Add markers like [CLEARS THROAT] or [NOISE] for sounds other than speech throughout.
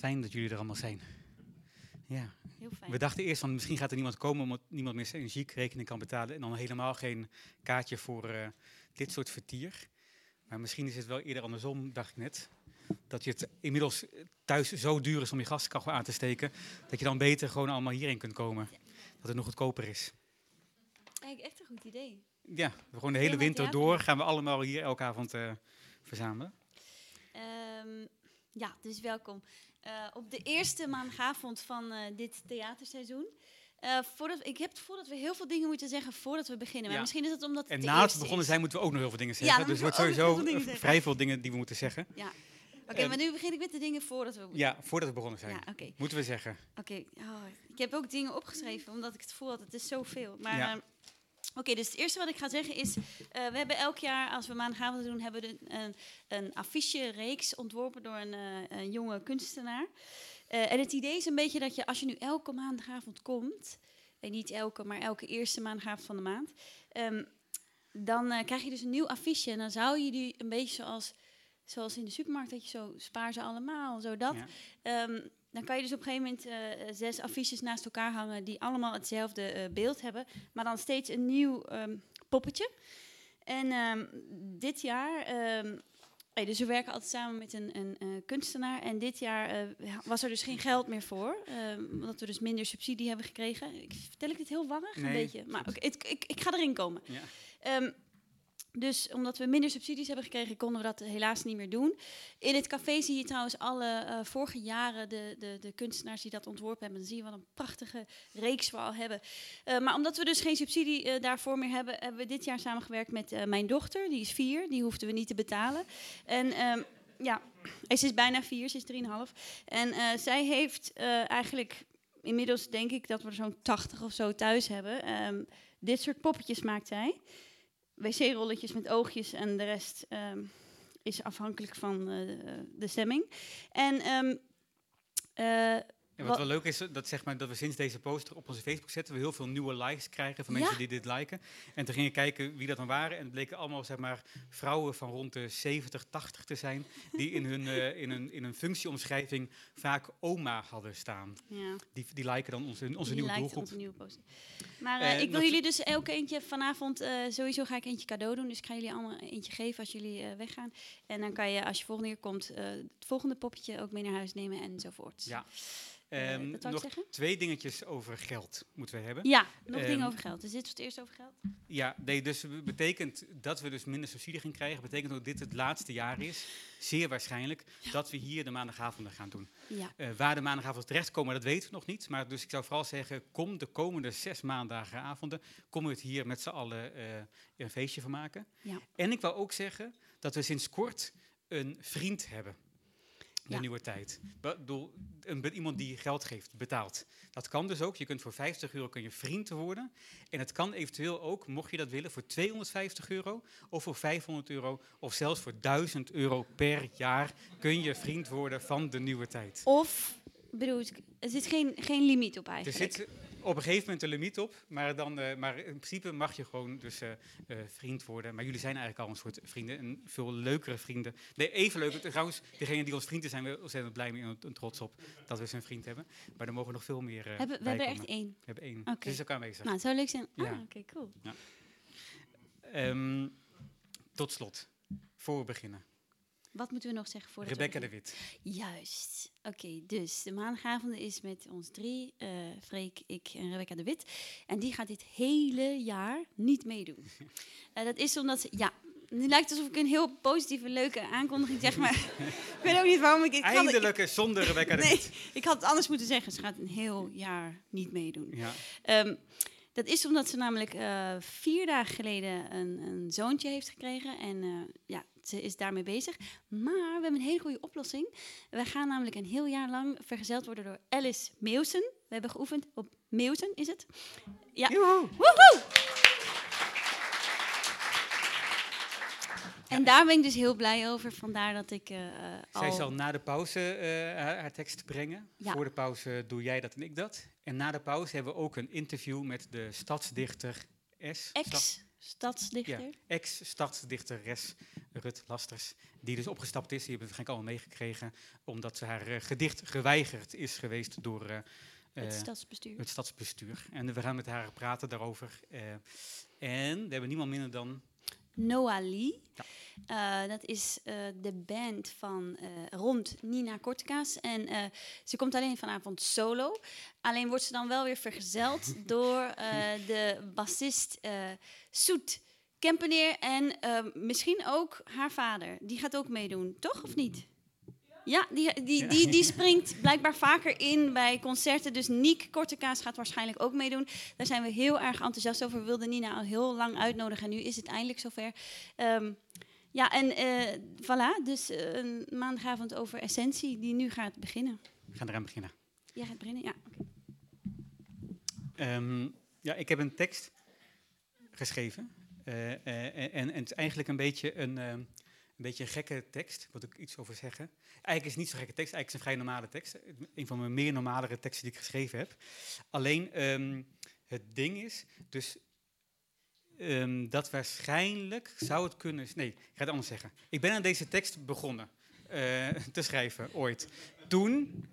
fijn dat jullie er allemaal zijn. Ja. Heel fijn. We dachten eerst van misschien gaat er niemand komen omdat niemand meer zijn energierekening kan betalen. En dan helemaal geen kaartje voor eh, dit soort vertier. Maar misschien is het wel eerder andersom, dacht ik net. Dat je het inmiddels thuis zo duur is om je gaskachel aan te steken. Dat je dan beter gewoon allemaal hierheen kunt komen. Dat het nog goedkoper is. Eigenlijk echt een goed idee. Ja, we gewoon de hele winter door gaan we allemaal hier elke avond eh, verzamelen. Ehm, ja, dus welkom. Eh, op de eerste maandagavond van eh, dit theaterseizoen. Eh, voordat, ik heb het gevoel dat we heel veel dingen moeten zeggen voordat we beginnen. Maar Ja. misschien is het omdat het En de na het eerste begonnen zijn moeten we ook nog heel veel dingen Ja, zeggen. dan dus er wordt we sowieso veel vrij veel dingen die we moeten zeggen. Ja. Oké, Ehm, maar nu begin ik met de dingen voordat we... Ja, voordat we begonnen zijn. Ja. Moeten we zeggen. Oké, oh, ik heb ook dingen opgeschreven, omdat ik het gevoel had, het is zoveel. Maar Oké, dus het eerste wat ik ga zeggen is, eh, we hebben elk jaar, als we maandagavond doen, hebben we een, een, een affiche-reeks ontworpen door een, eh, een jonge kunstenaar. Eh, en het idee is een beetje dat je, als je nu elke maandagavond komt, en niet elke, maar elke eerste maandagavond van de maand, ehm, dan krijg je dus een nieuw affiche. En dan zou je die een beetje zoals, zoals in de supermarkt, dat je zo spaar ze allemaal, zo dat. Ja. Ehm, dan kan je dus op een gegeven moment eh, zes affiches naast elkaar hangen die allemaal hetzelfde eh, beeld hebben, maar dan steeds een nieuw ehm, poppetje. En ehm, dit jaar, hey, dus we werken altijd samen met een, een eh, kunstenaar. En dit jaar eh, was er dus geen geld meer voor, omdat we dus minder subsidie hebben gekregen. Ik, vertel ik dit heel warrig? Een beetje. Maar het- ik, ik ga erin komen. Ja. Dus omdat we minder subsidies hebben gekregen, konden we dat helaas niet meer doen. In het café zie je trouwens alle eh, vorige jaren de, de, de kunstenaars die dat ontworpen hebben. Dan zie je wat een prachtige reeks we al hebben. Eh, maar omdat we dus geen subsidie eh, daarvoor meer hebben, hebben we dit jaar samengewerkt met mijn dochter. Die is vier, die hoefden we niet te betalen. En ehm, ja, [CLEARS THROAT] ze is bijna vier, ze is drieënhalf. En zij heeft eigenlijk inmiddels denk ik dat we er zo'n 80 of zo thuis hebben. Ehm, dit soort poppetjes maakt zij. Wc-rolletjes met oogjes en de rest ehm, is afhankelijk van eh, de stemming. En eh, En Wat- wel leuk is, dat, zeg maar, dat we sinds deze poster op onze Facebook zetten, we heel veel nieuwe likes krijgen van Ja. mensen die dit liken. En toen gingen kijken wie dat dan waren. En het bleken allemaal zeg maar, vrouwen van rond de 70, 80 te zijn, die in hun, [LAUGHS] eh, in hun, in hun functieomschrijving vaak oma hadden staan. ja, Die, die liken dan onze, onze die nieuwe doelgroep. onze nieuwe poster. Maar eh, Eh, ik wil jullie dus elk eentje vanavond, sowieso ga ik eentje cadeau doen. Dus ik ga jullie allemaal eentje geven als jullie weggaan. En dan kan je, als je volgende keer komt, het volgende poppetje ook mee naar huis nemen enzovoort. Ja. Dat wou nog twee dingetjes over geld moeten we hebben. Ja, nog dingen Ehm, over geld. Dus dit het eerst over geld? Ja, nee, dus be- betekent dat we dus minder subsidie gaan krijgen, betekent ook dat dit het laatste jaar is, zeer waarschijnlijk, dat we hier de maandagavonden gaan doen. Ja. Eh, waar de maandagavonden terechtkomen, dat weten we nog niet. Maar dus ik zou vooral zeggen, kom de komende zes maandagavonden, kom we het hier met z'n allen een feestje van maken. Ja. En ik wou ook zeggen dat we sinds kort een vriend hebben. De Ja. nieuwe tijd. Be- bedoel, een, iemand die geld geeft, betaalt. Dat kan dus ook. Je kunt voor 50 euro kun je vriend worden. En het kan eventueel ook, mocht je dat willen, voor 250 euro of voor 500 euro of zelfs voor 1000 euro per jaar kun je vriend worden van de nieuwe tijd. Of, bedoel, er zit geen, geen limiet op Er eigenlijk. zit op een gegeven moment een limiet op, maar, dan, eh, maar in principe mag je gewoon dus eh, eh, vriend worden. Maar jullie zijn eigenlijk al een soort vrienden, en veel leukere vrienden. Nee, even leuk. Trouwens, degene die ons vrienden zijn, we ontzettend blij mee en trots op dat we zo'n vriend hebben. Maar er mogen nog veel meer hebben, we hebben er echt één. We hebben één. Oké. Dus is ook aanwezig. Nou, het zou leuk zijn. Ja. Ah, oké, cool. Ehm, tot slot, voor we beginnen. Wat moeten we nog zeggen voordat Rebecca de Wit. Juist. Oké, dus de maandagavond is met ons drie, eh Freek, ik en Rebecca de Wit. En die gaat dit hele jaar niet meedoen. [LAUGHS] Eh, dat is omdat ze, ja, nu lijkt het alsof ik een heel positieve, leuke aankondiging zeg, maar [LAUGHS] ik weet ook niet waarom ik... ik kan- Eindelijk zonder Rebecca de nee, Wit. ik had het anders moeten zeggen. Ze gaat een heel jaar niet meedoen. Ja. Ehm, dat is omdat ze namelijk eh, vier dagen geleden een, een zoontje heeft gekregen. En ja, ze is daarmee bezig. Maar we hebben een hele goede oplossing. We gaan namelijk een heel jaar lang vergezeld worden door Alice Meeuwsen. We hebben geoefend op Meeuwsen, is het? Ja. Joehoe. Woehoe! En daar ben ik dus heel blij over. Vandaar dat ik eh, eh, al... Zij zal na de pauze eh, haar, haar tekst brengen. Ja. Voor de pauze doe jij dat en ik dat. En na de pauze hebben we ook een interview met de stadsdichter S. Ex, Stadsdichter. Ja, ex-stadsdichteres Rut Lasters, die dus opgestapt is. Die hebben we waarschijnlijk allemaal meegekregen, omdat ze haar eh, gedicht geweigerd is geweest door eh, het eh, stadsbestuur. het stadsbestuur. En we gaan met haar praten daarover. en we hebben niemand minder dan... Noah Lee. Eh, dat is eh, de band van eh, rond Nina Kortekaas. En ze komt alleen vanavond solo. Alleen wordt ze dan wel weer vergezeld [LAUGHS] door de bassist Soet Kempeneer. En misschien ook haar vader. Die gaat ook meedoen, toch of niet? Ja, die, die, die, die springt blijkbaar vaker in bij concerten. Dus Niek Kortekaas gaat waarschijnlijk ook meedoen. Daar zijn we heel erg enthousiast over. We wilden Nina al heel lang uitnodigen. En nu is het eindelijk zover. Ehm, ja, en eh voilà. Dus eh, een maandagavond over Essentie, die nu gaat beginnen. We gaan eraan beginnen. Jij gaat beginnen? Ja. Ehm, ja, ik heb een tekst geschreven. Eh, en, en het is eigenlijk een beetje een, ehm, een beetje een gekke tekst. Wil ik iets over zeggen. Eigenlijk is het niet zo'n gekke tekst. Eigenlijk is het een vrij normale tekst. Een van mijn meer normalere teksten die ik geschreven heb. Alleen ehm, het ding is, dus ehm, dat waarschijnlijk zou het kunnen. Nee, ik ga het anders zeggen. Ik ben aan deze tekst begonnen eh, [LAUGHS] te schrijven ooit. Toen.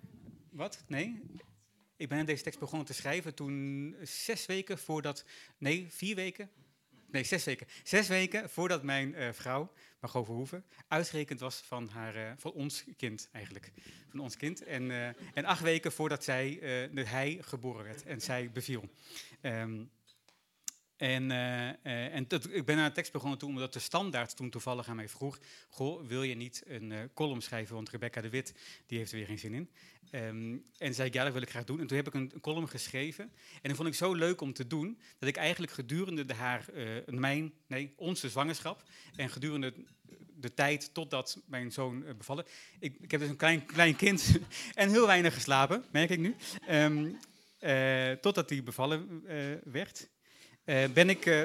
Wat? Nee? Ik ben aan deze tekst begonnen te schrijven toen zes weken voordat. Nee, vier weken. Nee, zes weken. Zes weken voordat mijn eh, vrouw, Margot Verhoeven, uitgerekend was van, haar, eh, van ons kind eigenlijk. Van ons kind. En, eh, en acht weken voordat zij, eh, hij geboren werd en zij beviel. Ehm, en, eh, eh, en dat, ik ben aan de tekst begonnen toen, omdat de standaard toen toevallig aan mij vroeg: Goh, wil je niet een eh, column schrijven? Want Rebecca de Wit die heeft er weer geen zin in. Ehm, en zei ik: Ja, dat wil ik graag doen. En toen heb ik een, een column geschreven. En dat vond ik zo leuk om te doen, dat ik eigenlijk gedurende de haar, mijn, nee, onze zwangerschap en gedurende de tijd totdat mijn zoon bevallen. Ik, ik heb dus een klein, klein kind [LAUGHS] en heel weinig geslapen, merk ik nu. Eh, totdat hij bevallen werd. Eh, ben, ik, eh,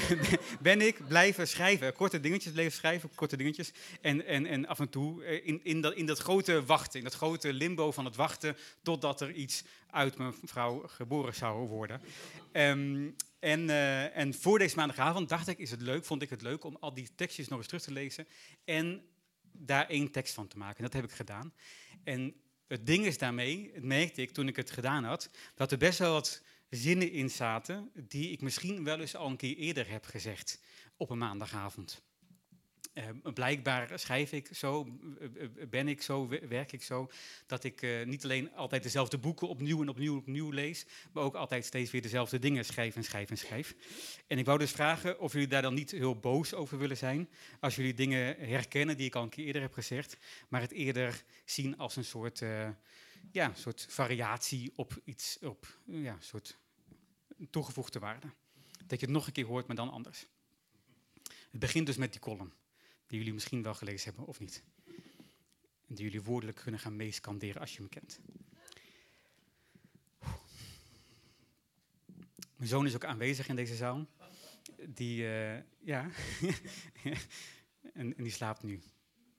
[LAUGHS] ben ik blijven schrijven, korte dingetjes blijven schrijven, korte dingetjes. En, en, en af en toe eh, in, in, dat, in dat grote wachten, in dat grote limbo van het wachten totdat er iets uit mijn vrouw geboren zou worden. Ehm, en, en voor deze maandagavond dacht ik, is het leuk, vond ik het leuk om al die tekstjes nog eens terug te lezen en daar één tekst van te maken. En dat heb ik gedaan. En het ding is daarmee, merkte ik toen ik het gedaan had, dat er best wel wat zinnen in zaten die ik misschien wel eens al een keer eerder heb gezegd op een maandagavond. Eh, blijkbaar schrijf ik zo, eh, eh, ben ik zo, we- werk ik zo, dat ik eh, niet alleen altijd dezelfde boeken opnieuw en opnieuw en opnieuw lees, maar ook altijd steeds weer dezelfde dingen schrijf en schrijf en schrijf. En ik wou dus vragen of jullie daar dan niet heel boos over willen zijn, als jullie dingen herkennen die ik al een keer eerder heb gezegd, maar het eerder zien als een soort, ja, soort variatie op iets, op ja, een soort toegevoegde waarde. Dat je het nog een keer hoort, maar dan anders. Het begint dus met die column, die jullie misschien wel gelezen hebben of niet. En die jullie woordelijk kunnen gaan meeskanderen als je me kent. Mijn zoon is ook aanwezig in deze zaal. Die, eh, ja, [LAUGHS] en, en die slaapt nu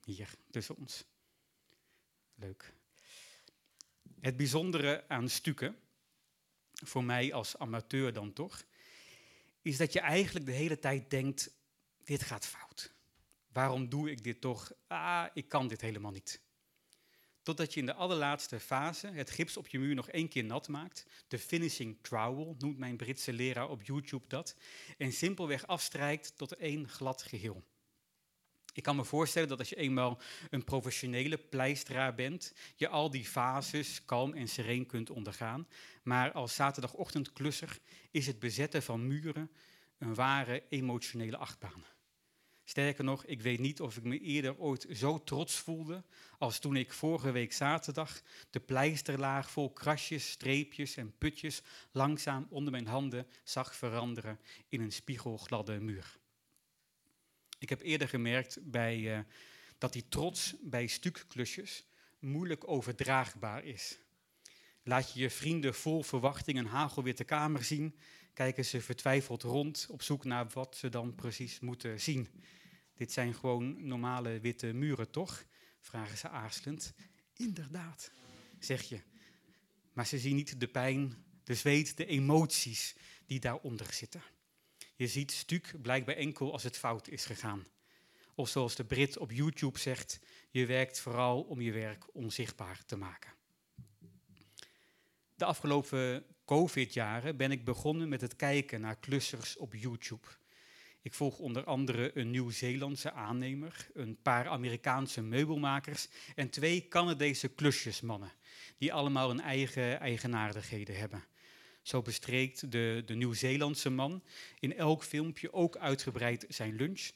hier tussen ons. Leuk. Het bijzondere aan stukken, voor mij als amateur dan toch, is dat je eigenlijk de hele tijd denkt, dit gaat fout. Waarom doe ik dit toch? Ah, ik kan dit helemaal niet. Totdat je in de allerlaatste fase het gips op je muur nog één keer nat maakt. De finishing trowel noemt mijn Britse leraar op YouTube dat. En simpelweg afstrijkt tot één glad geheel. Ik kan me voorstellen dat als je eenmaal een professionele pleisteraar bent, je al die fases kalm en sereen kunt ondergaan. Maar als zaterdagochtendklusser is het bezetten van muren een ware emotionele achtbaan. Sterker nog, ik weet niet of ik me eerder ooit zo trots voelde als toen ik vorige week zaterdag de pleisterlaag vol krasjes, streepjes en putjes langzaam onder mijn handen zag veranderen in een spiegelgladde muur. Ik heb eerder gemerkt bij, eh, dat die trots bij stukklusjes moeilijk overdraagbaar is. Laat je je vrienden vol verwachting een hagelwitte kamer zien, kijken ze vertwijfeld rond op zoek naar wat ze dan precies moeten zien. Dit zijn gewoon normale witte muren, toch? vragen ze aarzelend. Inderdaad, zeg je. Maar ze zien niet de pijn, de zweet, de emoties die daaronder zitten. Je ziet stuk blijkbaar enkel als het fout is gegaan. Of zoals de Brit op YouTube zegt, je werkt vooral om je werk onzichtbaar te maken. De afgelopen COVID-jaren ben ik begonnen met het kijken naar klussers op YouTube. Ik volg onder andere een Nieuw-Zeelandse aannemer, een paar Amerikaanse meubelmakers en twee Canadese klusjesmannen, die allemaal hun eigen eigenaardigheden hebben. Zo bestreekt de, de Nieuw-Zeelandse man in elk filmpje ook uitgebreid zijn lunch.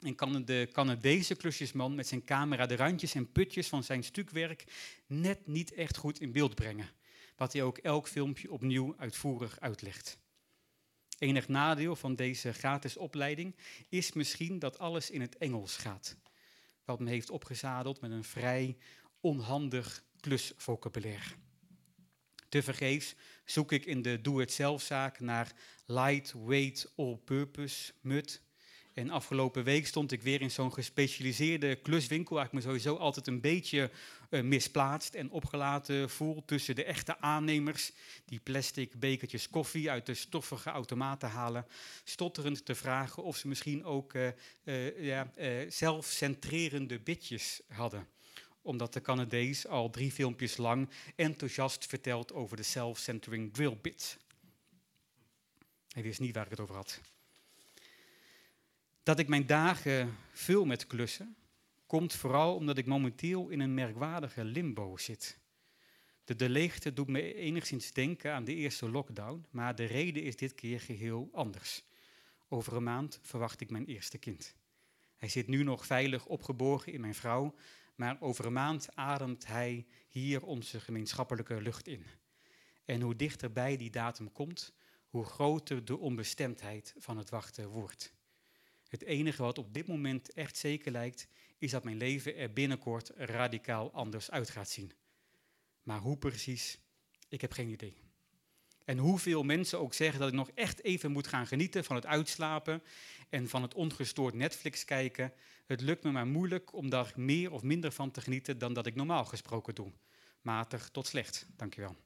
En kan de Canadese klusjesman met zijn camera de randjes en putjes van zijn stukwerk net niet echt goed in beeld brengen. Wat hij ook elk filmpje opnieuw uitvoerig uitlegt. Enig nadeel van deze gratis opleiding is misschien dat alles in het Engels gaat. Wat me heeft opgezadeld met een vrij onhandig klusvocabulaire. Tevergeefs zoek ik in de doe-het-zelfzaak naar lightweight all-purpose mut. En afgelopen week stond ik weer in zo'n gespecialiseerde kluswinkel, waar ik me sowieso altijd een beetje uh, misplaatst en opgelaten voel tussen de echte aannemers, die plastic bekertjes koffie uit de stoffige automaten halen, stotterend te vragen of ze misschien ook uh, uh, ja, zelfcentrerende bitjes hadden omdat de Canadees al drie filmpjes lang enthousiast vertelt over de self-centering drill bit. Hij wist niet waar ik het over had. Dat ik mijn dagen vul met klussen, komt vooral omdat ik momenteel in een merkwaardige limbo zit. De, de leegte doet me enigszins denken aan de eerste lockdown, maar de reden is dit keer geheel anders. Over een maand verwacht ik mijn eerste kind. Hij zit nu nog veilig opgeborgen in mijn vrouw, maar over een maand ademt hij hier onze gemeenschappelijke lucht in. En hoe dichterbij die datum komt, hoe groter de onbestemdheid van het wachten wordt. Het enige wat op dit moment echt zeker lijkt, is dat mijn leven er binnenkort radicaal anders uit gaat zien. Maar hoe precies, ik heb geen idee. En hoeveel mensen ook zeggen dat ik nog echt even moet gaan genieten van het uitslapen en van het ongestoord Netflix kijken, het lukt me maar moeilijk om daar meer of minder van te genieten dan dat ik normaal gesproken doe. Matig tot slecht, dankjewel.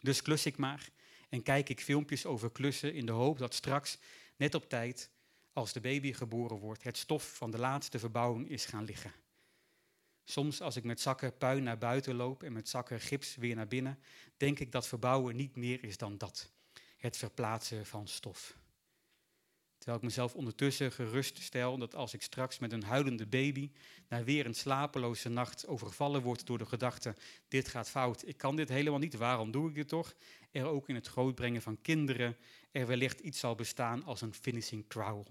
Dus klus ik maar en kijk ik filmpjes over klussen in de hoop dat straks, net op tijd, als de baby geboren wordt, het stof van de laatste verbouwing is gaan liggen. Soms als ik met zakken puin naar buiten loop en met zakken gips weer naar binnen, denk ik dat verbouwen niet meer is dan dat. Het verplaatsen van stof. Terwijl ik mezelf ondertussen gerust stel dat als ik straks met een huilende baby na weer een slapeloze nacht overvallen word door de gedachte, dit gaat fout, ik kan dit helemaal niet, waarom doe ik dit toch? Er ook in het grootbrengen van kinderen er wellicht iets zal bestaan als een finishing trowel.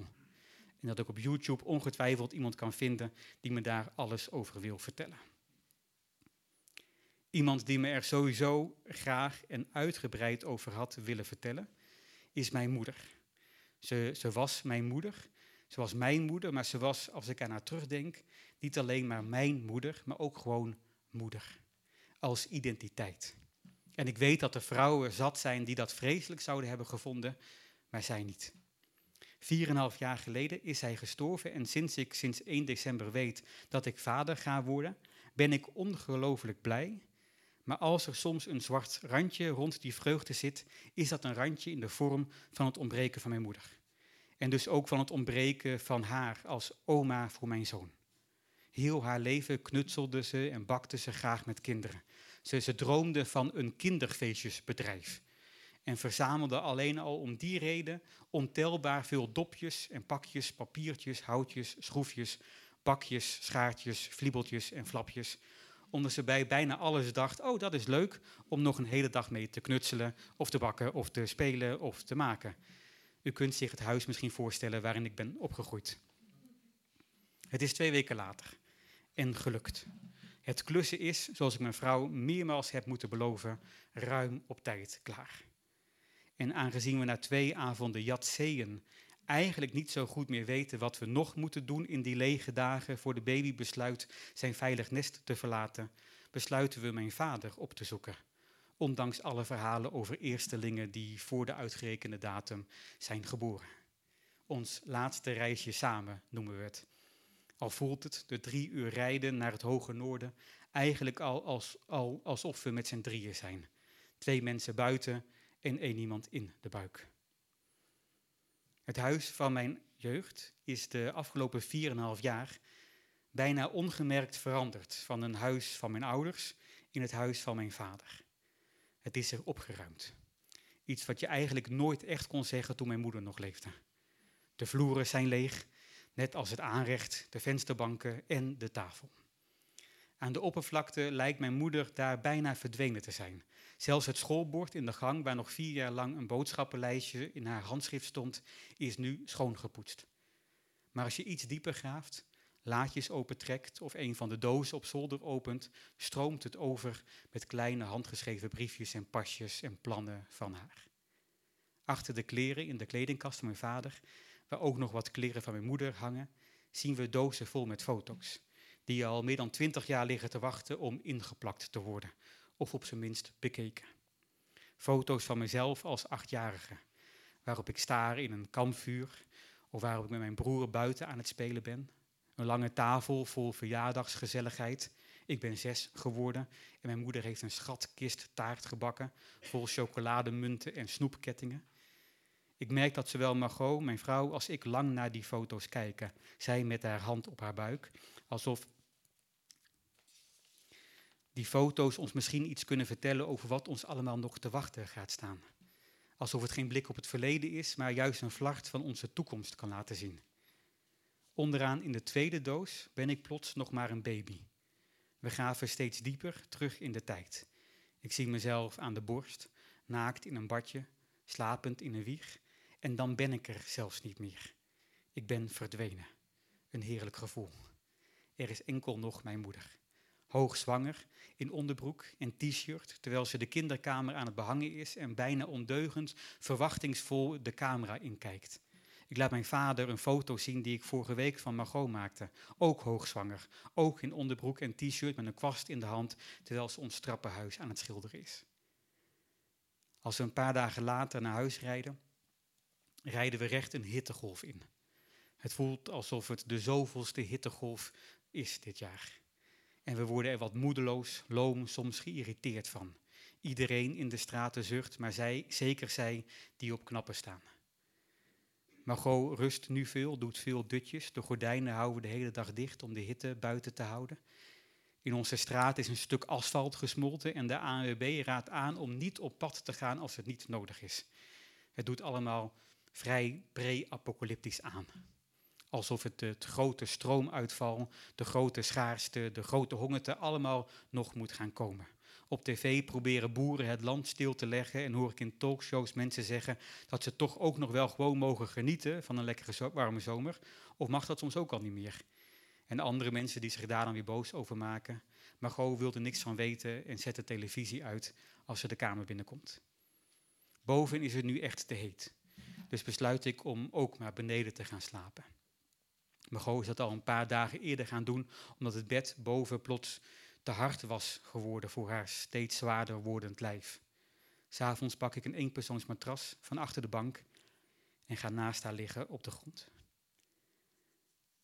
En dat ik op YouTube ongetwijfeld iemand kan vinden die me daar alles over wil vertellen. Iemand die me er sowieso graag en uitgebreid over had willen vertellen, is mijn moeder. Ze, ze was mijn moeder, ze was mijn moeder, maar ze was, als ik aan haar terugdenk, niet alleen maar mijn moeder, maar ook gewoon moeder. Als identiteit. En ik weet dat er vrouwen zat zijn die dat vreselijk zouden hebben gevonden, maar zij niet. Vier en een half jaar geleden is hij gestorven en sinds ik sinds 1 december weet dat ik vader ga worden, ben ik ongelooflijk blij. Maar als er soms een zwart randje rond die vreugde zit, is dat een randje in de vorm van het ontbreken van mijn moeder. En dus ook van het ontbreken van haar als oma voor mijn zoon. Heel haar leven knutselde ze en bakte ze graag met kinderen. Ze, ze droomde van een kinderfeestjesbedrijf en verzamelde alleen al om die reden ontelbaar veel dopjes en pakjes, papiertjes, houtjes, schroefjes, bakjes, schaartjes, vliebeltjes en flapjes. Omdat ze bij bijna alles dacht, oh dat is leuk om nog een hele dag mee te knutselen of te bakken of te spelen of te maken. U kunt zich het huis misschien voorstellen waarin ik ben opgegroeid. Het is twee weken later en gelukt. Het klussen is, zoals ik mijn vrouw meermaals heb moeten beloven, ruim op tijd klaar. En aangezien we na twee avonden jatseeën eigenlijk niet zo goed meer weten wat we nog moeten doen in die lege dagen voor de baby besluit zijn veilig nest te verlaten, besluiten we mijn vader op te zoeken. Ondanks alle verhalen over eerstelingen die voor de uitgerekende datum zijn geboren. Ons laatste reisje samen noemen we het. Al voelt het, de drie uur rijden naar het hoge noorden, eigenlijk al, als, al alsof we met z'n drieën zijn. Twee mensen buiten en één iemand in de buik. Het huis van mijn jeugd is de afgelopen 4,5 jaar bijna ongemerkt veranderd van een huis van mijn ouders in het huis van mijn vader. Het is er opgeruimd. Iets wat je eigenlijk nooit echt kon zeggen toen mijn moeder nog leefde. De vloeren zijn leeg, net als het aanrecht, de vensterbanken en de tafel. Aan de oppervlakte lijkt mijn moeder daar bijna verdwenen te zijn. Zelfs het schoolbord in de gang, waar nog vier jaar lang een boodschappenlijstje in haar handschrift stond, is nu schoongepoetst. Maar als je iets dieper graaft, laadjes opentrekt of een van de dozen op zolder opent, stroomt het over met kleine handgeschreven briefjes en pasjes en plannen van haar. Achter de kleren in de kledingkast van mijn vader, waar ook nog wat kleren van mijn moeder hangen, zien we dozen vol met foto's, die al meer dan twintig jaar liggen te wachten om ingeplakt te worden, of op zijn minst bekeken. Foto's van mezelf als achtjarige, waarop ik staar in een kampvuur, of waarop ik met mijn broer buiten aan het spelen ben, een lange tafel vol verjaardagsgezelligheid. Ik ben zes geworden en mijn moeder heeft een schatkist taart gebakken vol chocolademunten en snoepkettingen. Ik merk dat zowel Margot, mijn vrouw, als ik lang naar die foto's kijken. Zij met haar hand op haar buik, alsof die foto's ons misschien iets kunnen vertellen over wat ons allemaal nog te wachten gaat staan. Alsof het geen blik op het verleden is, maar juist een vlacht van onze toekomst kan laten zien. Onderaan in de tweede doos ben ik plots nog maar een baby. We graven steeds dieper terug in de tijd. Ik zie mezelf aan de borst, naakt in een badje, slapend in een wieg, en dan ben ik er zelfs niet meer. Ik ben verdwenen. Een heerlijk gevoel. Er is enkel nog mijn moeder. Hoogzwanger, in onderbroek en t-shirt, terwijl ze de kinderkamer aan het behangen is en bijna ondeugend, verwachtingsvol de camera inkijkt. Ik laat mijn vader een foto zien die ik vorige week van Margot maakte. Ook hoogzwanger, ook in onderbroek en t-shirt met een kwast in de hand, terwijl ze ons trappenhuis aan het schilderen is. Als we een paar dagen later naar huis rijden, rijden we recht een hittegolf in. Het voelt alsof het de zoveelste hittegolf is dit jaar. En we worden er wat moedeloos, loom, soms geïrriteerd van. Iedereen in de straten zucht, maar zij, zeker zij die op knappen staan. Margot rust nu veel, doet veel dutjes. De gordijnen houden we de hele dag dicht om de hitte buiten te houden. In onze straat is een stuk asfalt gesmolten en de ANWB raadt aan om niet op pad te gaan als het niet nodig is. Het doet allemaal vrij pre-apocalyptisch aan. Alsof het, het grote stroomuitval, de grote schaarste, de grote hongerte allemaal nog moet gaan komen. Op tv proberen boeren het land stil te leggen en hoor ik in talkshows mensen zeggen dat ze toch ook nog wel gewoon mogen genieten van een lekkere warme zomer. Of mag dat soms ook al niet meer? En andere mensen die zich daar dan weer boos over maken. Margot wilde niks van weten en zet de televisie uit als ze de kamer binnenkomt. Boven is het nu echt te heet. Dus besluit ik om ook maar beneden te gaan slapen. Margot is dat al een paar dagen eerder gaan doen, omdat het bed boven plots te hard was geworden voor haar steeds zwaarder wordend lijf. S'avonds pak ik een eenpersoonsmatras van achter de bank en ga naast haar liggen op de grond.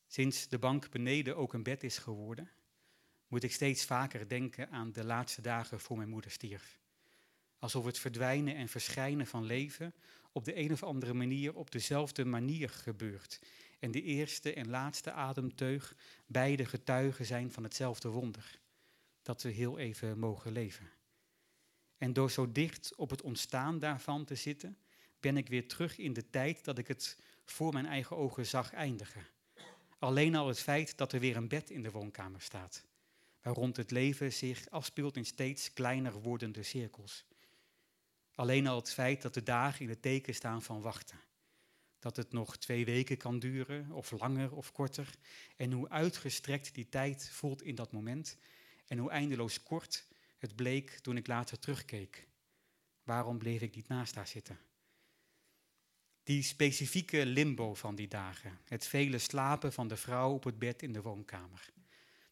Sinds de bank beneden ook een bed is geworden, moet ik steeds vaker denken aan de laatste dagen voor mijn moeder stierf. Alsof het verdwijnen en verschijnen van leven op de een of andere manier op dezelfde manier gebeurt. En de eerste en laatste ademteug beide getuigen zijn van hetzelfde wonder dat we heel even mogen leven. En door zo dicht op het ontstaan daarvan te zitten, ben ik weer terug in de tijd dat ik het voor mijn eigen ogen zag eindigen. Alleen al het feit dat er weer een bed in de woonkamer staat, waar rond het leven zich afspeelt in steeds kleiner wordende cirkels. Alleen al het feit dat de dagen in het teken staan van wachten. Dat het nog twee weken kan duren, of langer of korter. En hoe uitgestrekt die tijd voelt in dat moment, en hoe eindeloos kort het bleek toen ik later terugkeek. Waarom bleef ik niet naast haar zitten? Die specifieke limbo van die dagen, het vele slapen van de vrouw op het bed in de woonkamer.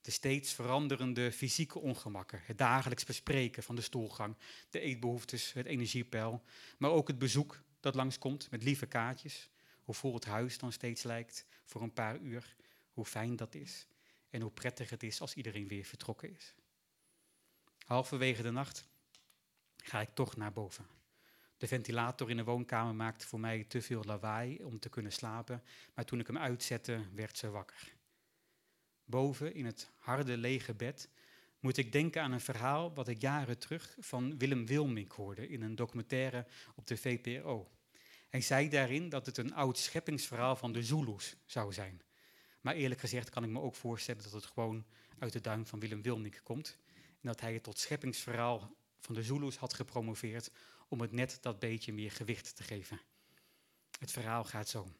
De steeds veranderende fysieke ongemakken, het dagelijks bespreken van de stoelgang, de eetbehoeftes, het energiepeil, maar ook het bezoek dat langskomt met lieve kaartjes, hoe vol het huis dan steeds lijkt voor een paar uur, hoe fijn dat is en hoe prettig het is als iedereen weer vertrokken is. Halverwege de nacht ga ik toch naar boven. De ventilator in de woonkamer maakte voor mij te veel lawaai om te kunnen slapen, maar toen ik hem uitzette, werd ze wakker. Boven in het harde lege bed moet ik denken aan een verhaal wat ik jaren terug van Willem Wilmink hoorde in een documentaire op de VPRO. Hij zei daarin dat het een oud scheppingsverhaal van de Zulus zou zijn. Maar eerlijk gezegd kan ik me ook voorstellen dat het gewoon uit de duim van Willem Wilmink komt. En dat hij het tot scheppingsverhaal van de Zulus had gepromoveerd om het net dat beetje meer gewicht te geven. Het verhaal gaat zo.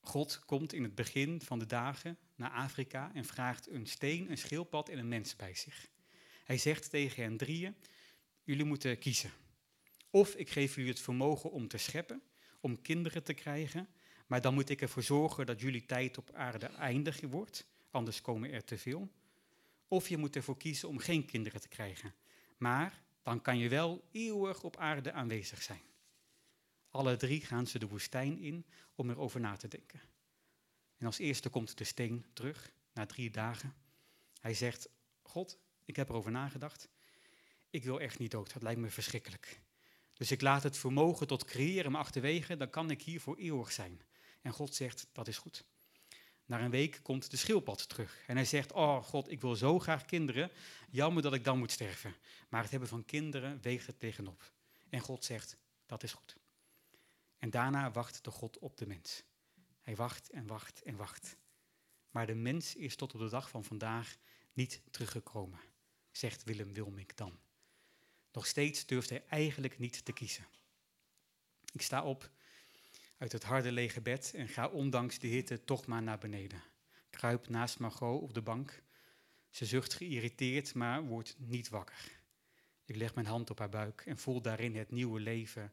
God komt in het begin van de dagen naar Afrika en vraagt een steen, een schildpad en een mens bij zich. Hij zegt tegen hen drieën, jullie moeten kiezen. Of ik geef jullie het vermogen om te scheppen, om kinderen te krijgen, maar dan moet ik ervoor zorgen dat jullie tijd op aarde eindig wordt, anders komen er te veel. Of je moet ervoor kiezen om geen kinderen te krijgen, maar dan kan je wel eeuwig op aarde aanwezig zijn. Alle drie gaan ze de woestijn in om erover na te denken. En als eerste komt de steen terug, na drie dagen. Hij zegt, God, ik heb erover nagedacht. Ik wil echt niet dood, dat lijkt me verschrikkelijk. Dus ik laat het vermogen tot creëren me achterwege, dan kan ik hier voor eeuwig zijn. En God zegt, dat is goed. Na een week komt de schildpad terug. En hij zegt, oh God, ik wil zo graag kinderen. Jammer dat ik dan moet sterven. Maar het hebben van kinderen weegt het tegenop. En God zegt, dat is goed. En daarna wacht de God op de mens. Hij wacht en wacht en wacht. Maar de mens is tot op de dag van vandaag niet teruggekomen, zegt Willem Wilmink dan. Nog steeds durft hij eigenlijk niet te kiezen. Ik sta op uit het harde lege bed en ga ondanks de hitte toch maar naar beneden. Kruip naast Margot op de bank. Ze zucht geïrriteerd, maar wordt niet wakker. Ik leg mijn hand op haar buik en voel daarin het nieuwe leven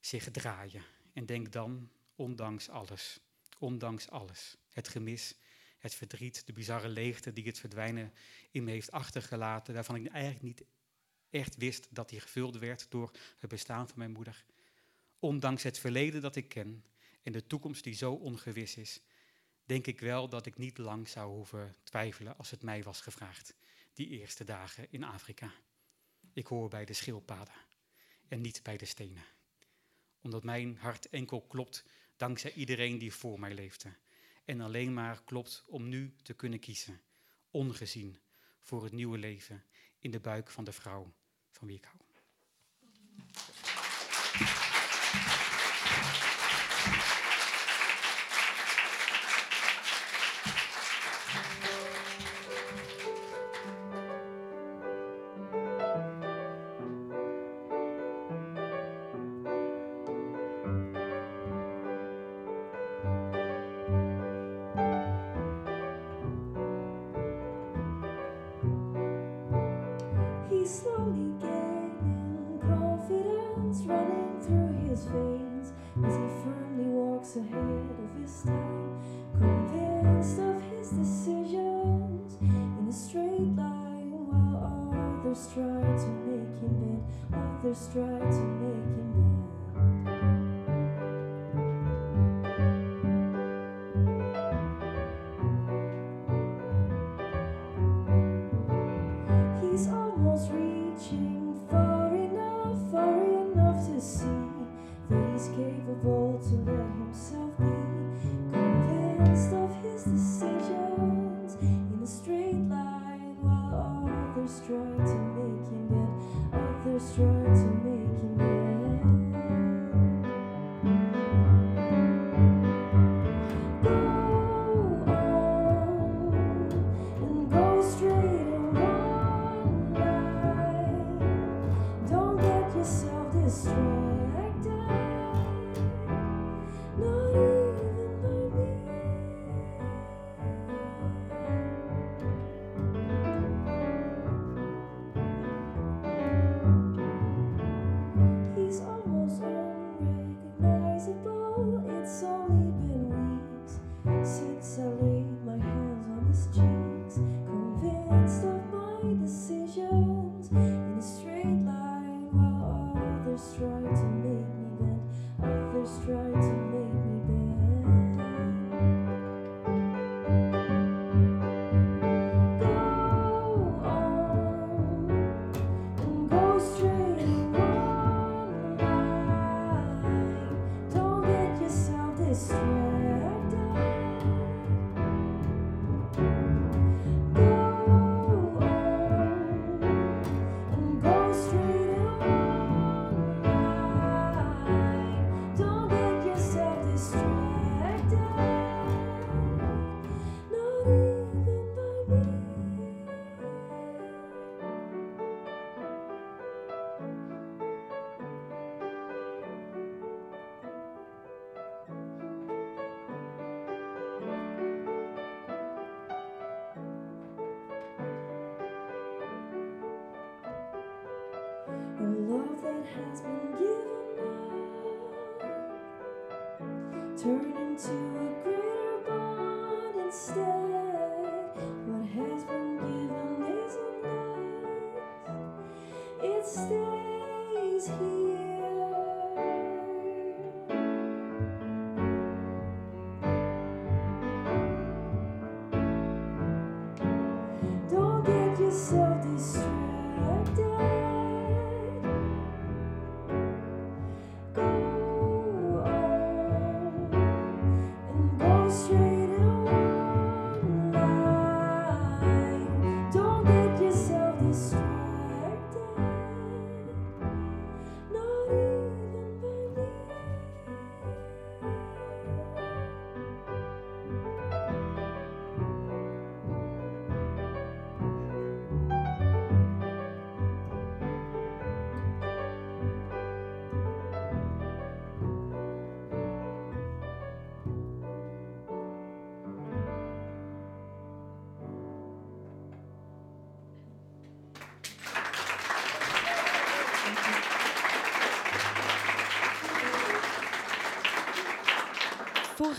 zich draaien. En denk dan, ondanks alles, ondanks alles, het gemis, het verdriet, de bizarre leegte die het verdwijnen in me heeft achtergelaten, waarvan ik eigenlijk niet echt wist dat die gevuld werd door het bestaan van mijn moeder. Ondanks het verleden dat ik ken en de toekomst die zo ongewis is, denk ik wel dat ik niet lang zou hoeven twijfelen als het mij was gevraagd, die eerste dagen in Afrika. Ik hoor bij de schildpaden en niet bij de stenen. Omdat mijn hart enkel klopt dankzij iedereen die voor mij leefde. En alleen maar klopt om nu te kunnen kiezen, ongezien, voor het nieuwe leven in de buik van de vrouw 고백하고 slowly as he firmly walks ahead of his time, convinced of his decisions in a straight line, while others try to make him bend, others try to van wie ik hou.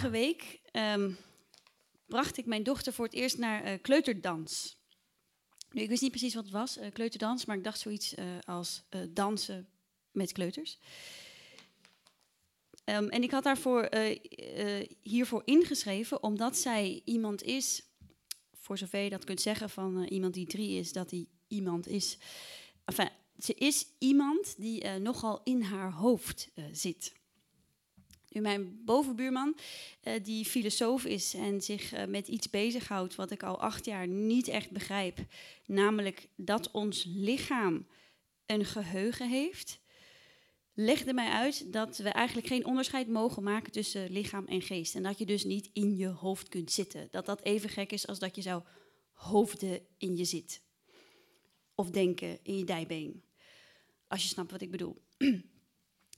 Vorige week ehm, bracht ik mijn dochter voor het eerst naar uh, kleuterdans. Ik wist niet precies wat het was, uh, kleuterdans, maar ik dacht zoiets uh, als dansen met kleuters. Um, en ik had daarvoor hiervoor ingeschreven, omdat zij iemand is, voor zover je dat kunt zeggen van iemand die drie is, dat hij iemand is. Enfin, ze is iemand die nogal in haar hoofd zit. Nu, mijn bovenbuurman, uh, die filosoof is en zich uh, met iets bezighoudt wat ik al acht jaar niet echt begrijp, namelijk dat ons lichaam een geheugen heeft, legde mij uit dat we eigenlijk geen onderscheid mogen maken tussen lichaam en geest. En dat je dus niet in je hoofd kunt zitten. Dat dat even gek is als dat je zou hoofden in je zit. Of denken in je dijbeen. Als je snapt wat ik bedoel. [CLEARS THROAT]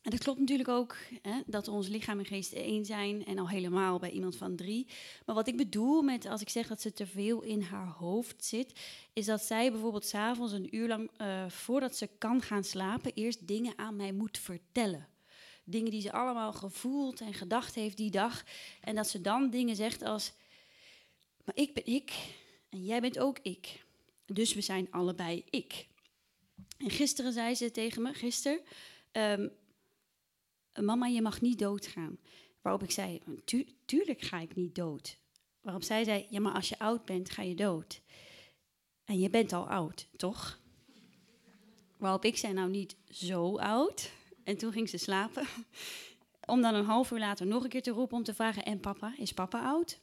En dat klopt natuurlijk ook, hè, dat ons lichaam en geest één zijn en al helemaal bij iemand van drie. Maar wat ik bedoel met als ik zeg dat ze te veel in haar hoofd zit, is dat zij bijvoorbeeld s'avonds een uur lang uh, voordat ze kan gaan slapen, eerst dingen aan mij moet vertellen. Dingen die ze allemaal gevoeld en gedacht heeft die dag. En dat ze dan dingen zegt als, maar ik ben ik en jij bent ook ik. Dus we zijn allebei ik. En gisteren zei ze tegen me, gisteren, um, mama, je mag niet doodgaan. Waarop ik zei, tuurlijk ga ik niet dood. Waarop zij zei, ja, maar als je oud bent, ga je dood. En je bent al oud, toch? Waarop ik zei, nou niet zo oud. En toen ging ze slapen. [LAUGHS] Om dan een half uur later nog een keer te roepen om te vragen, en papa, is papa oud?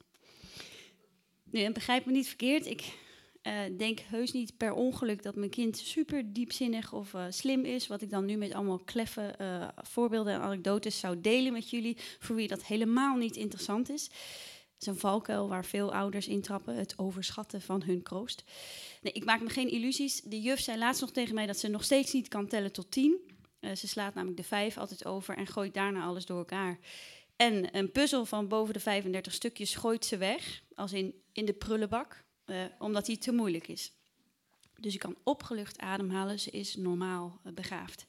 Nu, en begrijp me niet verkeerd, ik uh, denk heus niet per ongeluk dat mijn kind super diepzinnig of uh, slim is. Wat ik dan nu met allemaal kleffe uh, voorbeelden en anekdotes zou delen met jullie. Voor wie dat helemaal niet interessant is. Het is een valkuil waar veel ouders intrappen. Het overschatten van hun kroost. Nee, ik maak me geen illusies. De juf zei laatst nog tegen mij dat ze nog steeds niet kan tellen tot tien. ze slaat namelijk de vijf altijd over en gooit daarna alles door elkaar. En een puzzel van boven de 35 stukjes gooit ze weg. Als in, in de prullenbak. Uh, omdat die te moeilijk is. Dus je kan opgelucht ademhalen, ze is normaal uh, begaafd.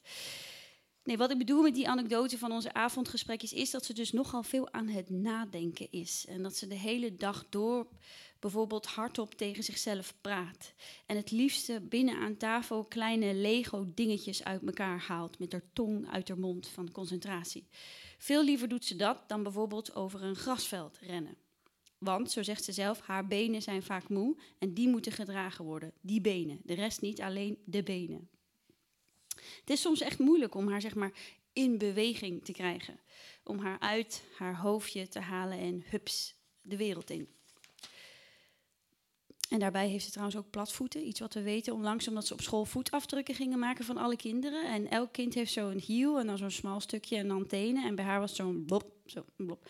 Nee, wat ik bedoel met die anekdote van onze avondgesprekjes is dat ze dus nogal veel aan het nadenken is. En dat ze de hele dag door bijvoorbeeld hardop tegen zichzelf praat. En het liefste binnen aan tafel kleine Lego-dingetjes uit elkaar haalt met haar tong uit haar mond van concentratie. Veel liever doet ze dat dan bijvoorbeeld over een grasveld rennen. Want, zo zegt ze zelf, haar benen zijn vaak moe en die moeten gedragen worden. Die benen. De rest niet, alleen de benen. Het is soms echt moeilijk om haar zeg maar in beweging te krijgen. Om haar uit haar hoofdje te halen en hups de wereld in. En daarbij heeft ze trouwens ook platvoeten. Iets wat we weten onlangs, omdat ze op school voetafdrukken gingen maken van alle kinderen. En elk kind heeft zo'n hiel en dan zo'n smal stukje en antenne. En bij haar was zo'n blop, zo, blop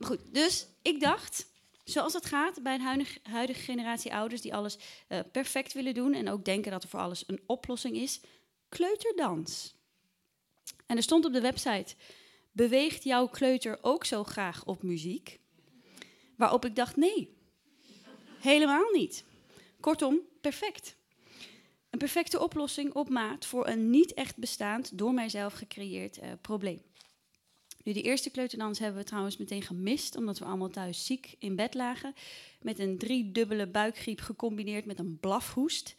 goed, dus ik dacht, zoals het gaat bij een huidige, generatie ouders die alles uh, perfect willen doen en ook denken dat er voor alles een oplossing is, kleuterdans. En er stond op de website: Beweegt jouw kleuter ook zo graag op muziek? Waarop ik dacht: nee, helemaal niet. Kortom, perfect. Een perfecte oplossing op maat voor een niet echt bestaand, door mijzelf gecreëerd uh, probleem. Nu, de eerste kleuterdans hebben we trouwens meteen gemist, omdat we allemaal thuis ziek in bed lagen. Met een driedubbele buikgriep gecombineerd met een blafhoest,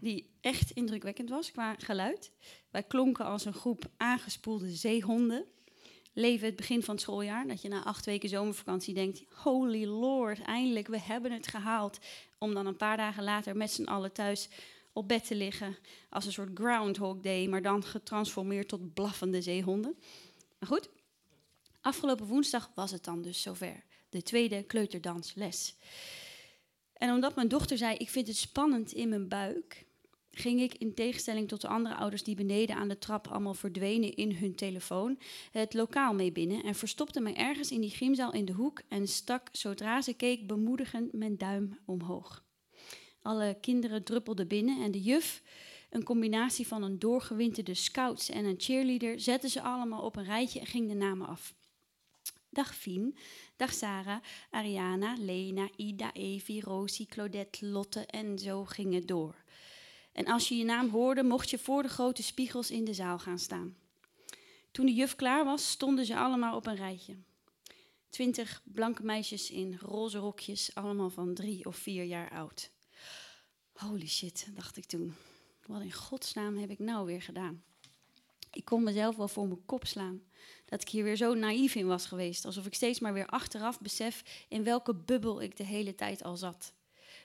die echt indrukwekkend was qua geluid. Wij klonken als een groep aangespoelde zeehonden. Leven het begin van het schooljaar, dat je na acht weken zomervakantie denkt: Holy Lord, eindelijk, we hebben het gehaald. Om dan een paar dagen later met z'n allen thuis op bed te liggen als een soort Groundhog Day, maar dan getransformeerd tot blaffende zeehonden. Maar goed, afgelopen woensdag was het dan dus zover. De tweede kleuterdansles. En omdat mijn dochter zei: Ik vind het spannend in mijn buik, ging ik in tegenstelling tot de andere ouders die beneden aan de trap allemaal verdwenen in hun telefoon, het lokaal mee binnen en verstopte me ergens in die gymzaal in de hoek en stak zodra ze keek bemoedigend mijn duim omhoog. Alle kinderen druppelden binnen en de juf, een combinatie van een doorgewinterde scouts en een cheerleader, zette ze allemaal op een rijtje en ging de namen af. Dag Fien, dag Sarah, Ariana, Lena, Ida, Evie, Rosie, Claudette, Lotte en zo ging het door. En als je je naam hoorde, mocht je voor de grote spiegels in de zaal gaan staan. Toen de juf klaar was, stonden ze allemaal op een rijtje. Twintig blanke meisjes in roze rokjes, allemaal van drie of vier jaar oud. Holy shit, dacht ik toen. Wat in godsnaam heb ik nou weer gedaan? Ik kon mezelf wel voor mijn kop slaan. Dat ik hier weer zo naïef in was geweest. Alsof ik steeds maar weer achteraf besef in welke bubbel ik de hele tijd al zat.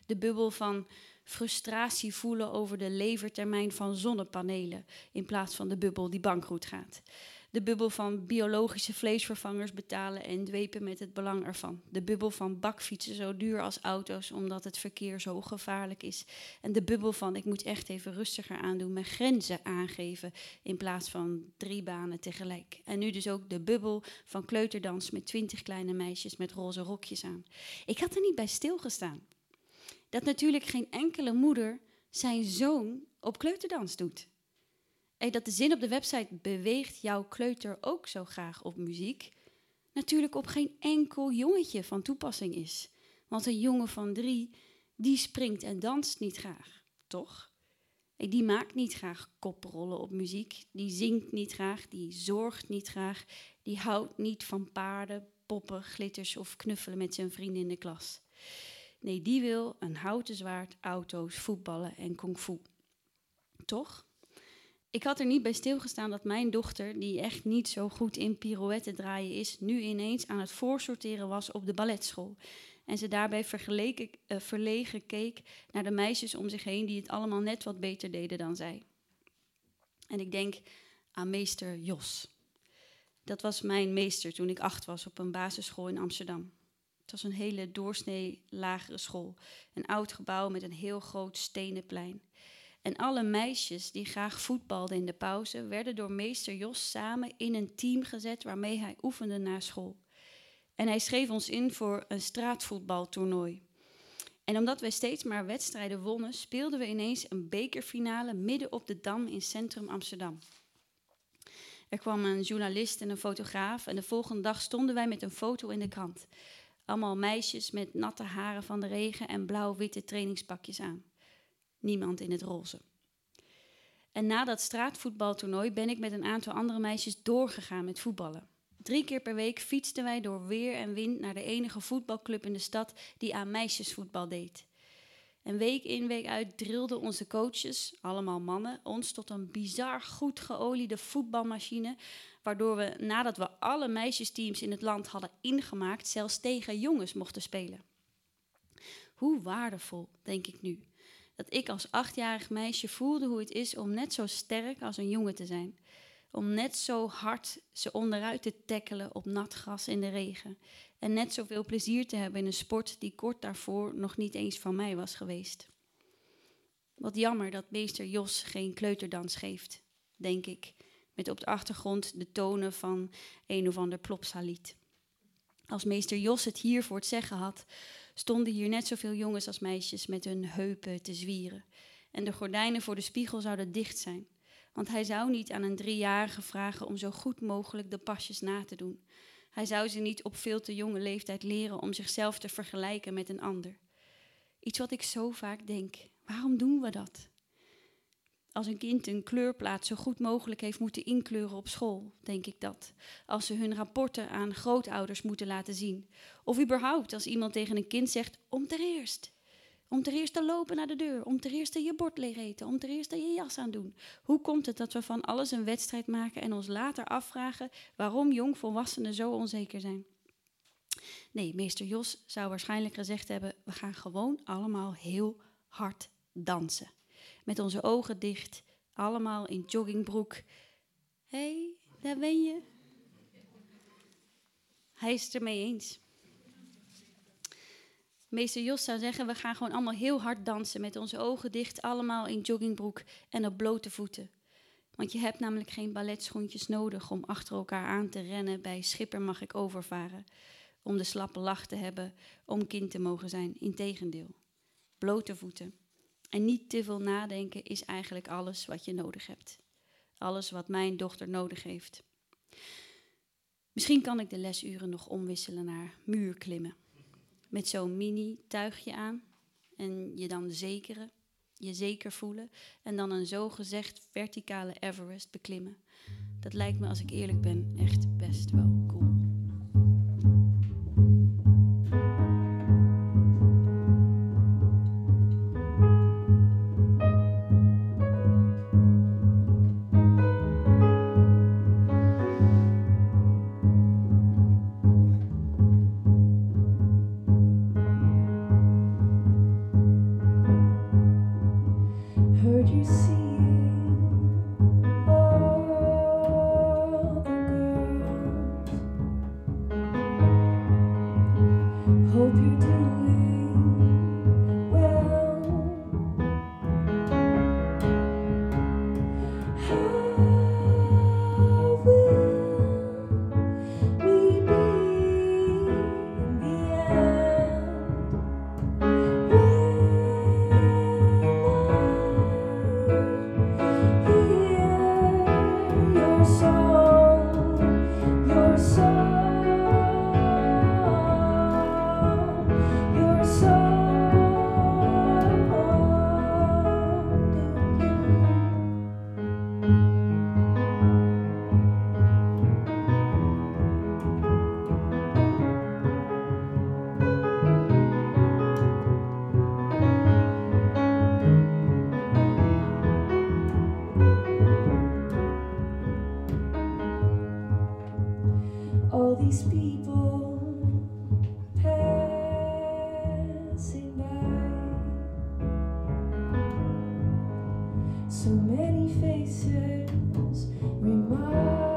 De bubbel van frustratie voelen over de levertermijn van zonnepanelen. In plaats van de bubbel die bankroet gaat. De bubbel van biologische vleesvervangers betalen en dwepen met het belang ervan. De bubbel van bakfietsen zo duur als auto's omdat het verkeer zo gevaarlijk is. En de bubbel van ik moet echt even rustiger aandoen, mijn grenzen aangeven in plaats van drie banen tegelijk. En nu dus ook de bubbel van kleuterdans met twintig kleine meisjes met roze rokjes aan. Ik had er niet bij stilgestaan. Dat natuurlijk geen enkele moeder zijn zoon op kleuterdans doet. Dat de zin op de website beweegt jouw kleuter ook zo graag op muziek, natuurlijk op geen enkel jongetje van toepassing is. Want een jongen van drie, die springt en danst niet graag, toch? Die maakt niet graag koprollen op muziek, die zingt niet graag, die zorgt niet graag, die houdt niet van paarden, poppen, glitters of knuffelen met zijn vrienden in de klas. Nee, die wil een houten zwaard, auto's, voetballen en kung fu. Toch? Ik had er niet bij stilgestaan dat mijn dochter, die echt niet zo goed in pirouetten draaien is, nu ineens aan het voorsorteren was op de balletschool. En ze daarbij vergeleken, uh, verlegen keek naar de meisjes om zich heen die het allemaal net wat beter deden dan zij. En ik denk aan meester Jos. Dat was mijn meester toen ik acht was op een basisschool in Amsterdam. Het was een hele doorsnee lagere school. Een oud gebouw met een heel groot stenen plein. En alle meisjes die graag voetbalden in de pauze, werden door meester Jos samen in een team gezet waarmee hij oefende na school. En hij schreef ons in voor een straatvoetbaltoernooi. En omdat wij steeds maar wedstrijden wonnen, speelden we ineens een bekerfinale midden op de Dam in centrum Amsterdam. Er kwam een journalist en een fotograaf en de volgende dag stonden wij met een foto in de krant. Allemaal meisjes met natte haren van de regen en blauw-witte trainingspakjes aan niemand in het roze. En na dat straatvoetbaltoernooi ben ik met een aantal andere meisjes doorgegaan met voetballen. Drie keer per week fietsten wij door weer en wind naar de enige voetbalclub in de stad die aan meisjesvoetbal deed. En week in, week uit drilden onze coaches, allemaal mannen, ons tot een bizar goed geoliede voetbalmachine, waardoor we nadat we alle meisjesteams in het land hadden ingemaakt, zelfs tegen jongens mochten spelen. Hoe waardevol, denk ik nu dat ik als achtjarig meisje voelde hoe het is om net zo sterk als een jongen te zijn. Om net zo hard ze onderuit te tackelen op nat gras in de regen. En net zoveel plezier te hebben in een sport die kort daarvoor nog niet eens van mij was geweest. Wat jammer dat meester Jos geen kleuterdans geeft, denk ik, met op de achtergrond de tonen van een of ander plopsalied. Als meester Jos het hier voor het zeggen had, stonden hier net zoveel jongens als meisjes met hun heupen te zwieren. En de gordijnen voor de spiegel zouden dicht zijn. Want hij zou niet aan een driejarige vragen om zo goed mogelijk de pasjes na te doen. Hij zou ze niet op veel te jonge leeftijd leren om zichzelf te vergelijken met een ander. Iets wat ik zo vaak denk. Waarom doen we dat? Als een kind een kleurplaat zo goed mogelijk heeft moeten inkleuren op school, denk ik dat. Als ze hun rapporten aan grootouders moeten laten zien. Of überhaupt als iemand tegen een kind zegt, om ter eerst. Om ter eerste lopen naar de deur, om ter eerste je bord leeg eten, om ter eerste je jas aan doen. Hoe komt het dat we van alles een wedstrijd maken en ons later afvragen waarom jongvolwassenen zo onzeker zijn? Nee, meester Jos zou waarschijnlijk gezegd hebben: we gaan gewoon allemaal heel hard dansen. Met onze ogen dicht, allemaal in joggingbroek. Hé, hey, daar ben je. Hij is het ermee eens. Meester Jos zou zeggen, we gaan gewoon allemaal heel hard dansen met onze ogen dicht, allemaal in joggingbroek en op blote voeten. Want je hebt namelijk geen balletschoentjes nodig om achter elkaar aan te rennen bij Schipper mag ik overvaren. Om de slappe lach te hebben, om kind te mogen zijn. Integendeel, blote voeten. En niet te veel nadenken is eigenlijk alles wat je nodig hebt. Alles wat mijn dochter nodig heeft. Misschien kan ik de lesuren nog omwisselen naar muurklimmen met zo'n mini tuigje aan. En je dan zekere, je zeker voelen. En dan een zogezegd verticale Everest beklimmen. Dat lijkt me, als ik eerlijk ben, echt best wel cool. So many faces remind.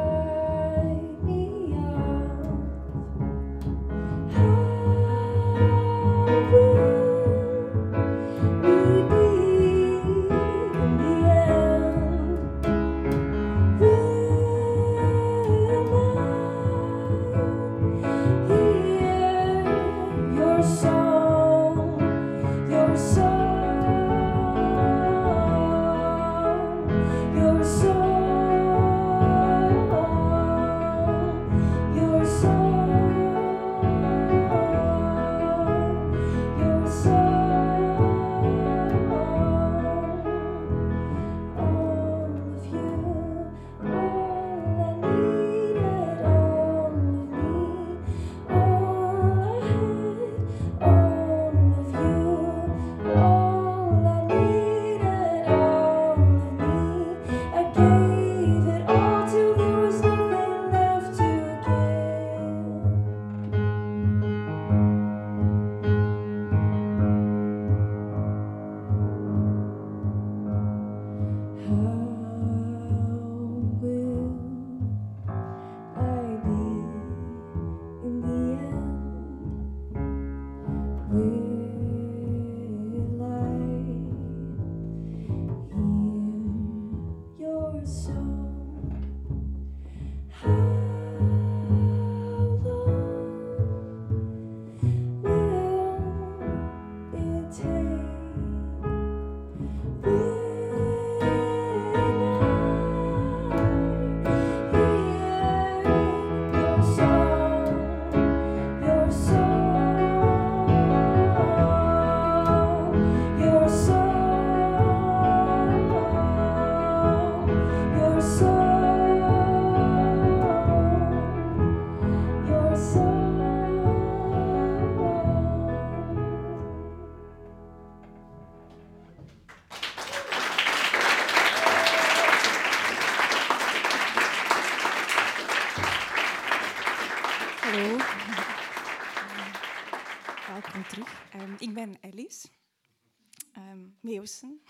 Um, Meeuwsen.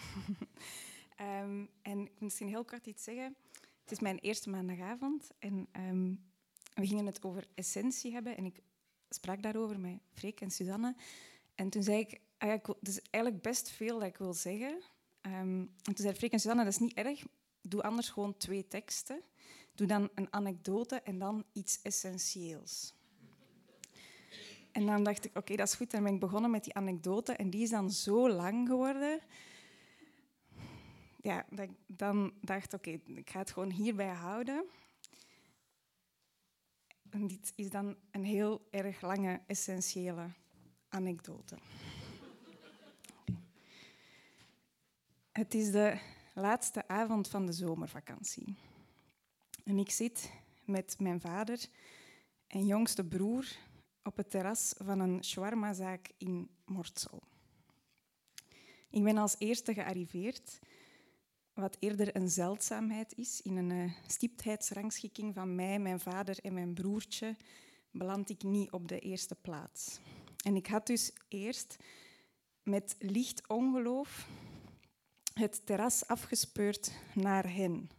um, [LAUGHS] en ik moet misschien heel kort iets zeggen. Het is mijn eerste maandagavond en um, we gingen het over essentie hebben. En ik sprak daarover met Freek en Suzanne. En toen zei ik, ah ja, het is eigenlijk best veel dat ik wil zeggen. En toen zei Freek en Suzanne, dat is niet erg. Doe anders gewoon twee teksten. Doe dan een anekdote en dan iets essentieels. En dan dacht ik, oké, dat is goed. Dan ben ik begonnen met die anekdote en die is dan zo lang geworden. Ja, dat ik dan dacht, oké, ik ga het gewoon hierbij houden. En dit is dan een heel erg lange, essentiële anekdote. Het is de laatste avond van de zomervakantie. En ik zit met mijn vader en jongste broer op het terras van een shawarmazaak in Mortsel. Ik ben als eerste gearriveerd, wat eerder een zeldzaamheid is. In een uh, stiptheidsrangschikking van mij, mijn vader en mijn broertje beland ik niet op de eerste plaats. En ik had dus eerst met licht ongeloof het terras afgespeurd naar hen.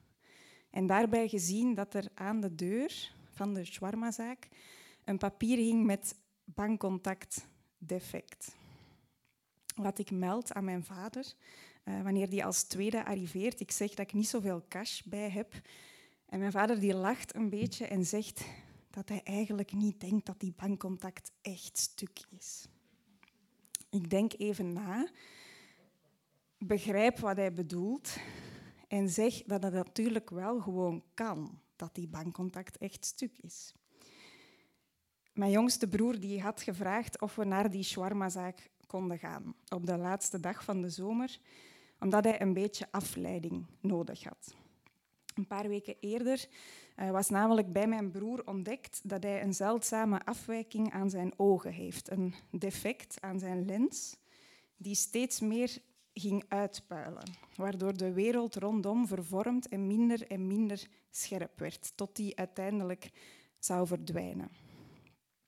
En daarbij gezien dat er aan de deur van de shawarmazaak een papier hing met bankcontact defect. Wat ik meld aan mijn vader uh, wanneer die als tweede arriveert. Ik zeg dat ik niet zoveel cash bij heb. En mijn vader die lacht een beetje en zegt dat hij eigenlijk niet denkt dat die bankcontact echt stuk is. Ik denk even na, begrijp wat hij bedoelt en zeg dat het natuurlijk wel gewoon kan dat die bankcontact echt stuk is. Mijn jongste broer die had gevraagd of we naar die shawarmazaak konden gaan op de laatste dag van de zomer, omdat hij een beetje afleiding nodig had. Een paar weken eerder uh, was namelijk bij mijn broer ontdekt dat hij een zeldzame afwijking aan zijn ogen heeft, een defect aan zijn lens, die steeds meer ging uitpuilen, waardoor de wereld rondom vervormd en minder en minder scherp werd, tot die uiteindelijk zou verdwijnen.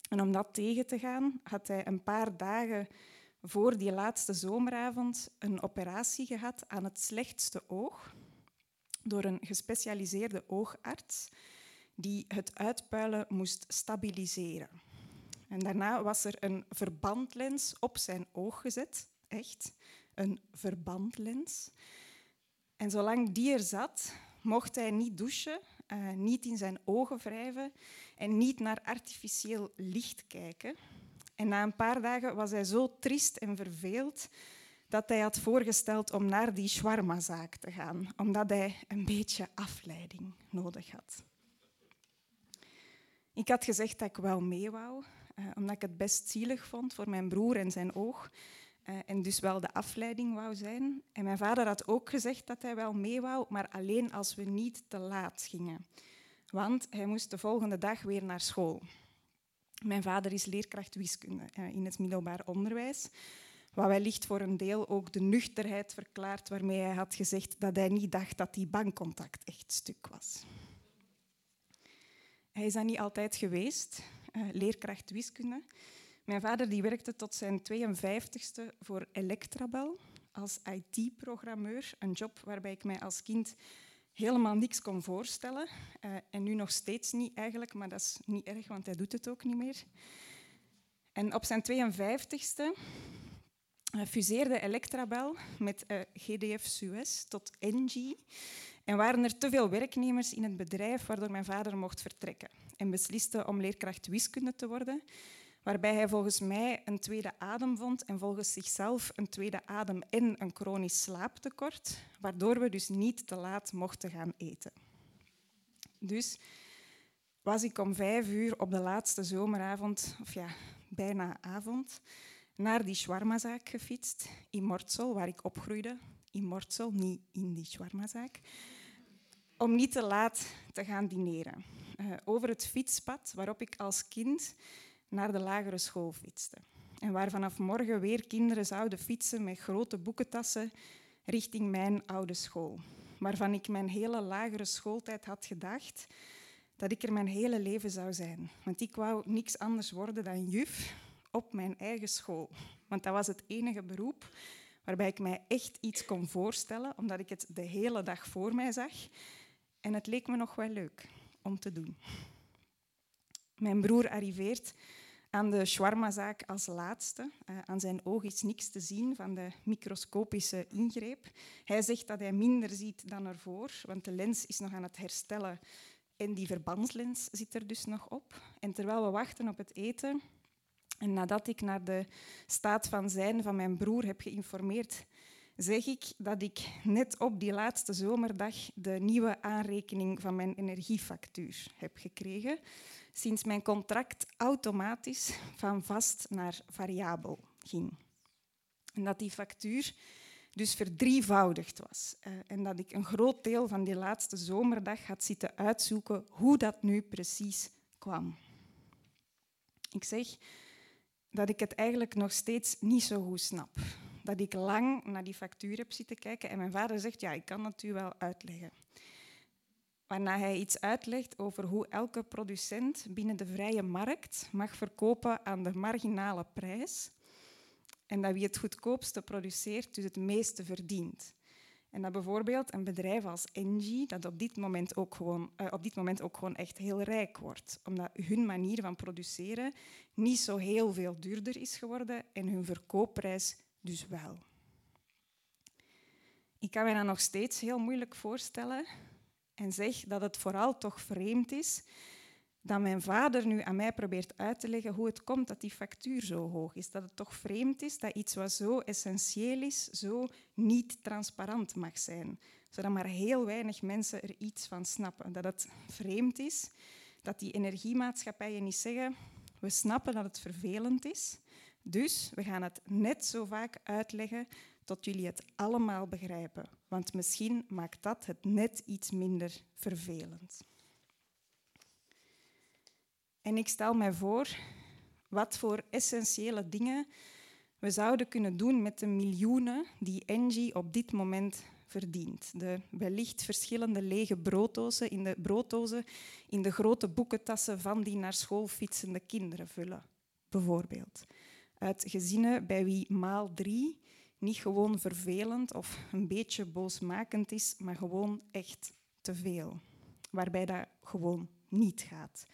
En om dat tegen te gaan, had hij een paar dagen voor die laatste zomeravond een operatie gehad aan het slechtste oog door een gespecialiseerde oogarts die het uitpuilen moest stabiliseren. En daarna was er een verbandlens op zijn oog gezet, echt, een verbandlens. En zolang die er zat, mocht hij niet douchen, uh, niet in zijn ogen wrijven en niet naar artificieel licht kijken. En na een paar dagen was hij zo triest en verveeld dat hij had voorgesteld om naar die shawarmazaak te gaan, omdat hij een beetje afleiding nodig had. Ik had gezegd dat ik wel mee wou, uh, omdat ik het best zielig vond voor mijn broer en zijn oog. Uh, en dus wel de afleiding wou zijn. En mijn vader had ook gezegd dat hij wel mee wou, maar alleen als we niet te laat gingen. Want hij moest de volgende dag weer naar school. Mijn vader is leerkracht wiskunde uh, in het middelbaar onderwijs. Wat wellicht voor een deel ook de nuchterheid verklaart waarmee hij had gezegd dat hij niet dacht dat die bankcontact echt stuk was. Hij is dat niet altijd geweest, uh, leerkracht wiskunde. Mijn vader die werkte tot zijn 52ste voor Electrabel als IT-programmeur. Een job waarbij ik mij als kind helemaal niks kon voorstellen. Uh, en nu nog steeds niet eigenlijk, maar dat is niet erg, want hij doet het ook niet meer. En op zijn 52ste uh, fuseerde Electrabel met uh, GDF Suez tot Engie. En waren er te veel werknemers in het bedrijf, waardoor mijn vader mocht vertrekken. En besliste om leerkracht wiskunde te worden waarbij hij volgens mij een tweede adem vond en volgens zichzelf een tweede adem en een chronisch slaaptekort, waardoor we dus niet te laat mochten gaan eten. Dus was ik om vijf uur op de laatste zomeravond, of ja, bijna avond, naar die shawarmazaak gefietst in Mortsel, waar ik opgroeide. In Mortsel, niet in die shawarmazaak. Om niet te laat te gaan dineren. Uh, over het fietspad waarop ik als kind naar de lagere school fietste. En waar vanaf morgen weer kinderen zouden fietsen met grote boekentassen richting mijn oude school. Waarvan ik mijn hele lagere schooltijd had gedacht dat ik er mijn hele leven zou zijn. Want ik wou niks anders worden dan juf op mijn eigen school. Want dat was het enige beroep waarbij ik mij echt iets kon voorstellen, omdat ik het de hele dag voor mij zag. En het leek me nog wel leuk om te doen. Mijn broer arriveert aan de shawarmazaak als laatste. Uh, aan zijn oog is niks te zien van de microscopische ingreep. Hij zegt dat hij minder ziet dan ervoor, want de lens is nog aan het herstellen en die verbandslens zit er dus nog op. En terwijl we wachten op het eten, en nadat ik naar de staat van zijn van mijn broer heb geïnformeerd, zeg ik dat ik net op die laatste zomerdag de nieuwe aanrekening van mijn energiefactuur heb gekregen, sinds mijn contract automatisch van vast naar variabel ging. En dat die factuur dus verdrievoudigd was. Uh, en dat ik een groot deel van die laatste zomerdag had zitten uitzoeken hoe dat nu precies kwam. Ik zeg dat ik het eigenlijk nog steeds niet zo goed snap. Dat ik lang naar die factuur heb zitten kijken en mijn vader zegt, ja, ik kan het u wel uitleggen. Waarna hij iets uitlegt over hoe elke producent binnen de vrije markt mag verkopen aan de marginale prijs en dat wie het goedkoopste produceert dus het meeste verdient. En dat bijvoorbeeld een bedrijf als Engie, dat op dit moment ook gewoon, uh, op dit moment ook gewoon echt heel rijk wordt, omdat hun manier van produceren niet zo heel veel duurder is geworden en hun verkoopprijs dus wel. Ik kan me dat nog steeds heel moeilijk voorstellen en zeg dat het vooral toch vreemd is dat mijn vader nu aan mij probeert uit te leggen hoe het komt dat die factuur zo hoog is. Dat het toch vreemd is dat iets wat zo essentieel is, zo niet transparant mag zijn. Zodat maar heel weinig mensen er iets van snappen. Dat het vreemd is dat die energiemaatschappijen niet zeggen we snappen dat het vervelend is, dus we gaan het net zo vaak uitleggen tot jullie het allemaal begrijpen. Want misschien maakt dat het net iets minder vervelend. En ik stel mij voor wat voor essentiële dingen we zouden kunnen doen met de miljoenen die Engie op dit moment verdient. De wellicht verschillende lege brooddozen in de, brooddozen in de grote boekentassen van die naar school fietsende kinderen vullen, bijvoorbeeld. Uit gezinnen bij wie maal drie niet gewoon vervelend of een beetje boosmakend is, maar gewoon echt te veel. Waarbij dat gewoon niet gaat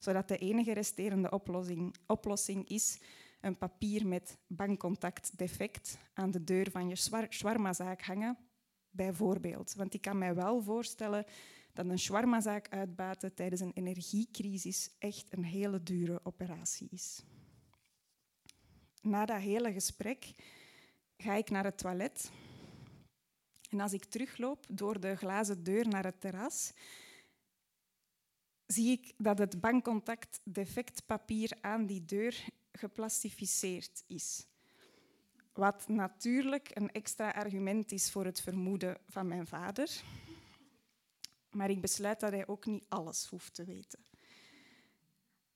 zodat de enige resterende oplossing, oplossing is een papier met bankcontact defect aan de deur van je shawarmazaak hangen, bijvoorbeeld. Want ik kan mij wel voorstellen dat een shawarmazaak uitbaten tijdens een energiecrisis echt een hele dure operatie is. Na dat hele gesprek ga ik naar het toilet. En als ik terugloop door de glazen deur naar het terras, zie ik dat het bankcontact defectpapier aan die deur geplastificeerd is. Wat natuurlijk een extra argument is voor het vermoeden van mijn vader. Maar ik besluit dat hij ook niet alles hoeft te weten.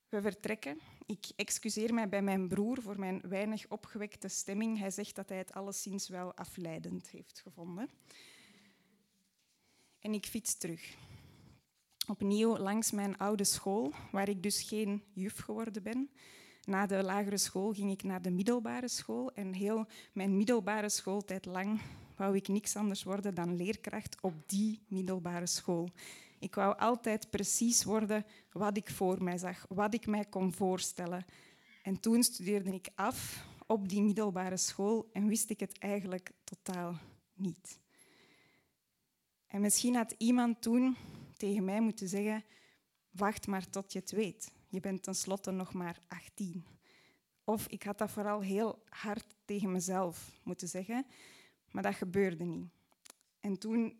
We vertrekken. Ik excuseer mij bij mijn broer voor mijn weinig opgewekte stemming. Hij zegt dat hij het alleszins wel afleidend heeft gevonden. En ik fiets terug opnieuw langs mijn oude school, waar ik dus geen juf geworden ben. Na de lagere school ging ik naar de middelbare school en heel mijn middelbare schooltijd lang wou ik niks anders worden dan leerkracht op die middelbare school. Ik wou altijd precies worden wat ik voor mij zag, wat ik mij kon voorstellen. En toen studeerde ik af op die middelbare school en wist ik het eigenlijk totaal niet. En misschien had iemand toen tegen mij moeten zeggen, wacht maar tot je het weet. Je bent tenslotte nog maar 18. Of ik had dat vooral heel hard tegen mezelf moeten zeggen, maar dat gebeurde niet. En toen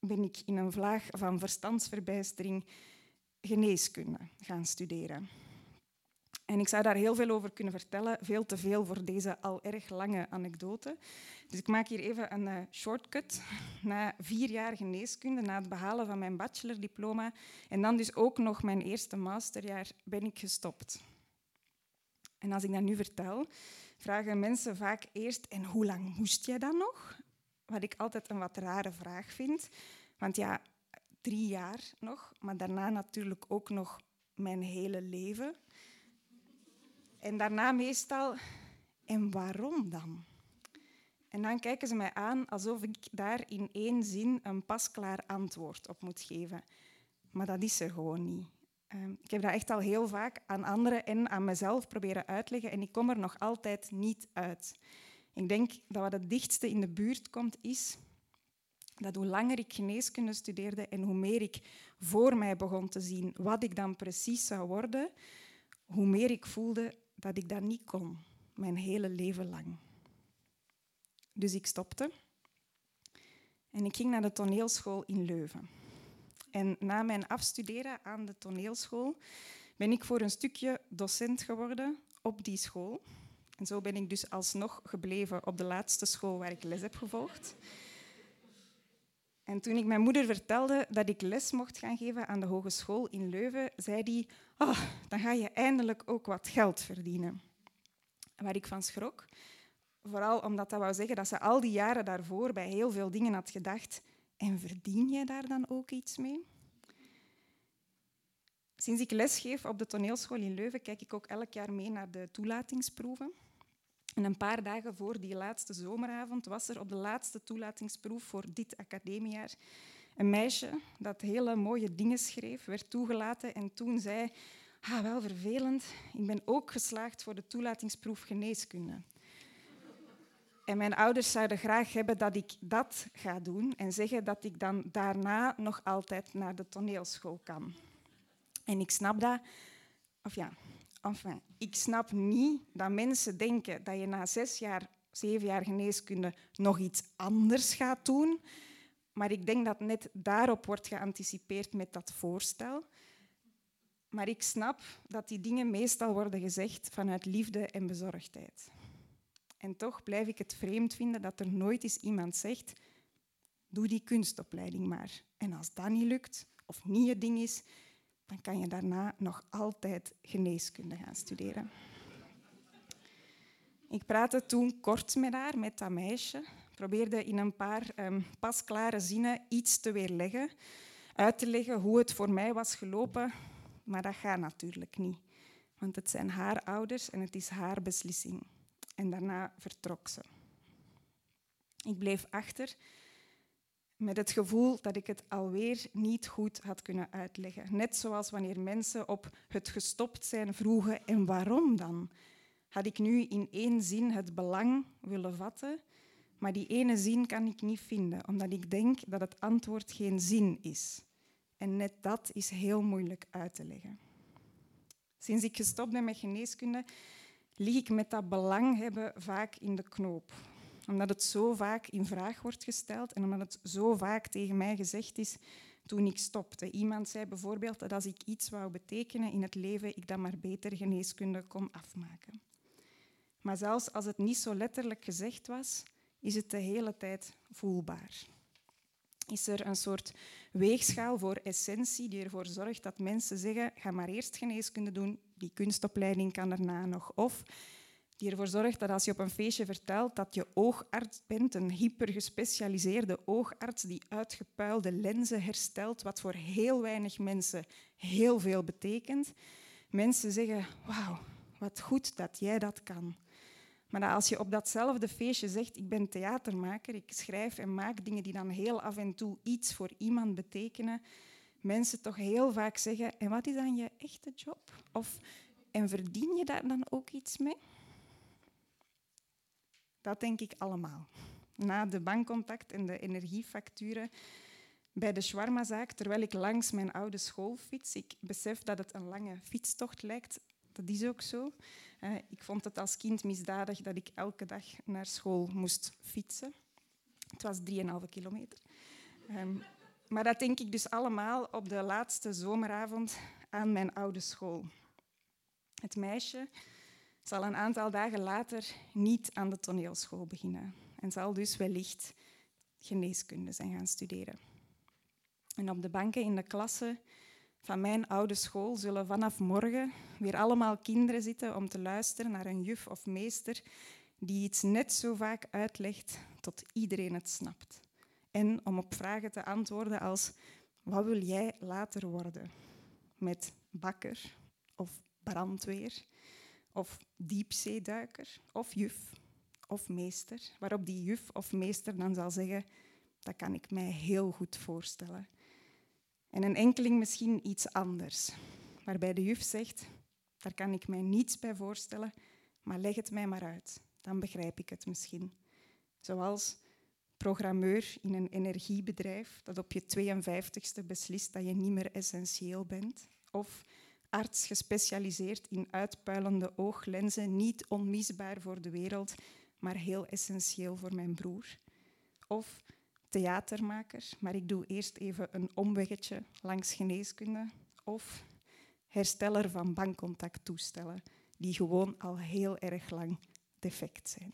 ben ik in een vlaag van verstandsverbijstering geneeskunde gaan studeren. En ik zou daar heel veel over kunnen vertellen, veel te veel voor deze al erg lange anekdote. Dus ik maak hier even een uh, shortcut. Na vier jaar geneeskunde, na het behalen van mijn bachelordiploma en dan dus ook nog mijn eerste masterjaar, ben ik gestopt. En als ik dat nu vertel, vragen mensen vaak eerst, en hoe lang moest jij dan nog? Wat ik altijd een wat rare vraag vind. Want ja, drie jaar nog, maar daarna natuurlijk ook nog mijn hele leven. En daarna meestal, en waarom dan? En dan kijken ze mij aan alsof ik daar in één zin een pasklaar antwoord op moet geven. Maar dat is er gewoon niet. Ehm, ik heb dat echt al heel vaak aan anderen en aan mezelf proberen uitleggen en ik kom er nog altijd niet uit. Ik denk dat wat het dichtste in de buurt komt is dat hoe langer ik geneeskunde studeerde en hoe meer ik voor mij begon te zien wat ik dan precies zou worden, hoe meer ik voelde dat ik dat niet kon, mijn hele leven lang. Dus ik stopte en ik ging naar de toneelschool in Leuven. En na mijn afstuderen aan de toneelschool ben ik voor een stukje docent geworden op die school. En zo ben ik dus alsnog gebleven op de laatste school waar ik les heb gevolgd. En toen ik mijn moeder vertelde dat ik les mocht gaan geven aan de hogeschool in Leuven, zei die: oh, dan ga je eindelijk ook wat geld verdienen. Waar ik van schrok, vooral omdat dat wou zeggen dat ze al die jaren daarvoor bij heel veel dingen had gedacht, en verdien jij daar dan ook iets mee? Sinds ik lesgeef op de toneelschool in Leuven, kijk ik ook elk jaar mee naar de toelatingsproeven. En een paar dagen voor die laatste zomeravond was er op de laatste toelatingsproef voor dit academiejaar een meisje dat hele mooie dingen schreef, werd toegelaten en toen zei, ah, wel vervelend, ik ben ook geslaagd voor de toelatingsproef geneeskunde. En mijn ouders zouden graag hebben dat ik dat ga doen en zeggen dat ik dan daarna nog altijd naar de toneelschool kan. En ik snap dat, of ja, ik snap niet dat mensen denken dat je na zes jaar, zeven jaar geneeskunde nog iets anders gaat doen. Maar ik denk dat net daarop wordt geanticipeerd met dat voorstel. Maar ik snap dat die dingen meestal worden gezegd vanuit liefde en bezorgdheid. En toch blijf ik het vreemd vinden dat er nooit eens iemand zegt: doe die kunstopleiding maar. En als dat niet lukt of niet je ding is, dan kan je daarna nog altijd geneeskunde gaan studeren. Ik praatte toen kort met haar, met dat meisje. Probeerde in een paar um, pasklare zinnen iets te weerleggen, uit te leggen hoe het voor mij was gelopen. Maar dat gaat natuurlijk niet, want het zijn haar ouders en het is haar beslissing. En daarna vertrok ze. Ik bleef achter met het gevoel dat ik het alweer niet goed had kunnen uitleggen. Net zoals wanneer mensen op het gestopt zijn vroegen en waarom dan? Had ik nu in één zin het belang willen vatten, maar die ene zin kan ik niet vinden, omdat ik denk dat het antwoord geen zin is. En net dat is heel moeilijk uit te leggen. Sinds ik gestopt ben met geneeskunde, lig ik met dat belang hebben vaak in de knoop omdat het zo vaak in vraag wordt gesteld en omdat het zo vaak tegen mij gezegd is toen ik stopte. Iemand zei bijvoorbeeld dat als ik iets wou betekenen in het leven, ik dan maar beter geneeskunde kon afmaken. Maar zelfs als het niet zo letterlijk gezegd was, is het de hele tijd voelbaar. Is er een soort weegschaal voor essentie die ervoor zorgt dat mensen zeggen: ga maar eerst geneeskunde doen, die kunstopleiding kan daarna nog. Of die ervoor zorgt dat als je op een feestje vertelt dat je oogarts bent, een hypergespecialiseerde oogarts die uitgepuilde lenzen herstelt, wat voor heel weinig mensen heel veel betekent, mensen zeggen, wauw, wat goed dat jij dat kan. Maar als je op datzelfde feestje zegt, ik ben theatermaker, ik schrijf en maak dingen die dan heel af en toe iets voor iemand betekenen, mensen toch heel vaak zeggen, en wat is dan je echte job? Of, en verdien je daar dan ook iets mee? Dat denk ik allemaal. Na de bankcontact en de energiefacturen bij de shawarmazaak, terwijl ik langs mijn oude school fiets. Ik besef dat het een lange fietstocht lijkt. Dat is ook zo. Uh, ik vond het als kind misdadig dat ik elke dag naar school moest fietsen. Het was 3,5 kilometer. Um, maar dat denk ik dus allemaal op de laatste zomeravond aan mijn oude school. Het meisje zal een aantal dagen later niet aan de toneelschool beginnen en zal dus wellicht geneeskunde zijn gaan studeren. En op de banken in de klasse van mijn oude school zullen vanaf morgen weer allemaal kinderen zitten om te luisteren naar een juf of meester die iets net zo vaak uitlegt tot iedereen het snapt. En om op vragen te antwoorden als wat wil jij later worden? Met bakker of brandweer of diepzeeduiker of juf of meester, waarop die juf of meester dan zal zeggen, dat kan ik mij heel goed voorstellen. En een enkeling misschien iets anders, waarbij de juf zegt, daar kan ik mij niets bij voorstellen, maar leg het mij maar uit, dan begrijp ik het misschien. Zoals programmeur in een energiebedrijf dat op je 52ste beslist dat je niet meer essentieel bent. Of arts gespecialiseerd in uitpuilende ooglenzen, niet onmisbaar voor de wereld, maar heel essentieel voor mijn broer. Of theatermaker, maar ik doe eerst even een omweggetje langs geneeskunde. Of hersteller van bankcontacttoestellen, die gewoon al heel erg lang defect zijn.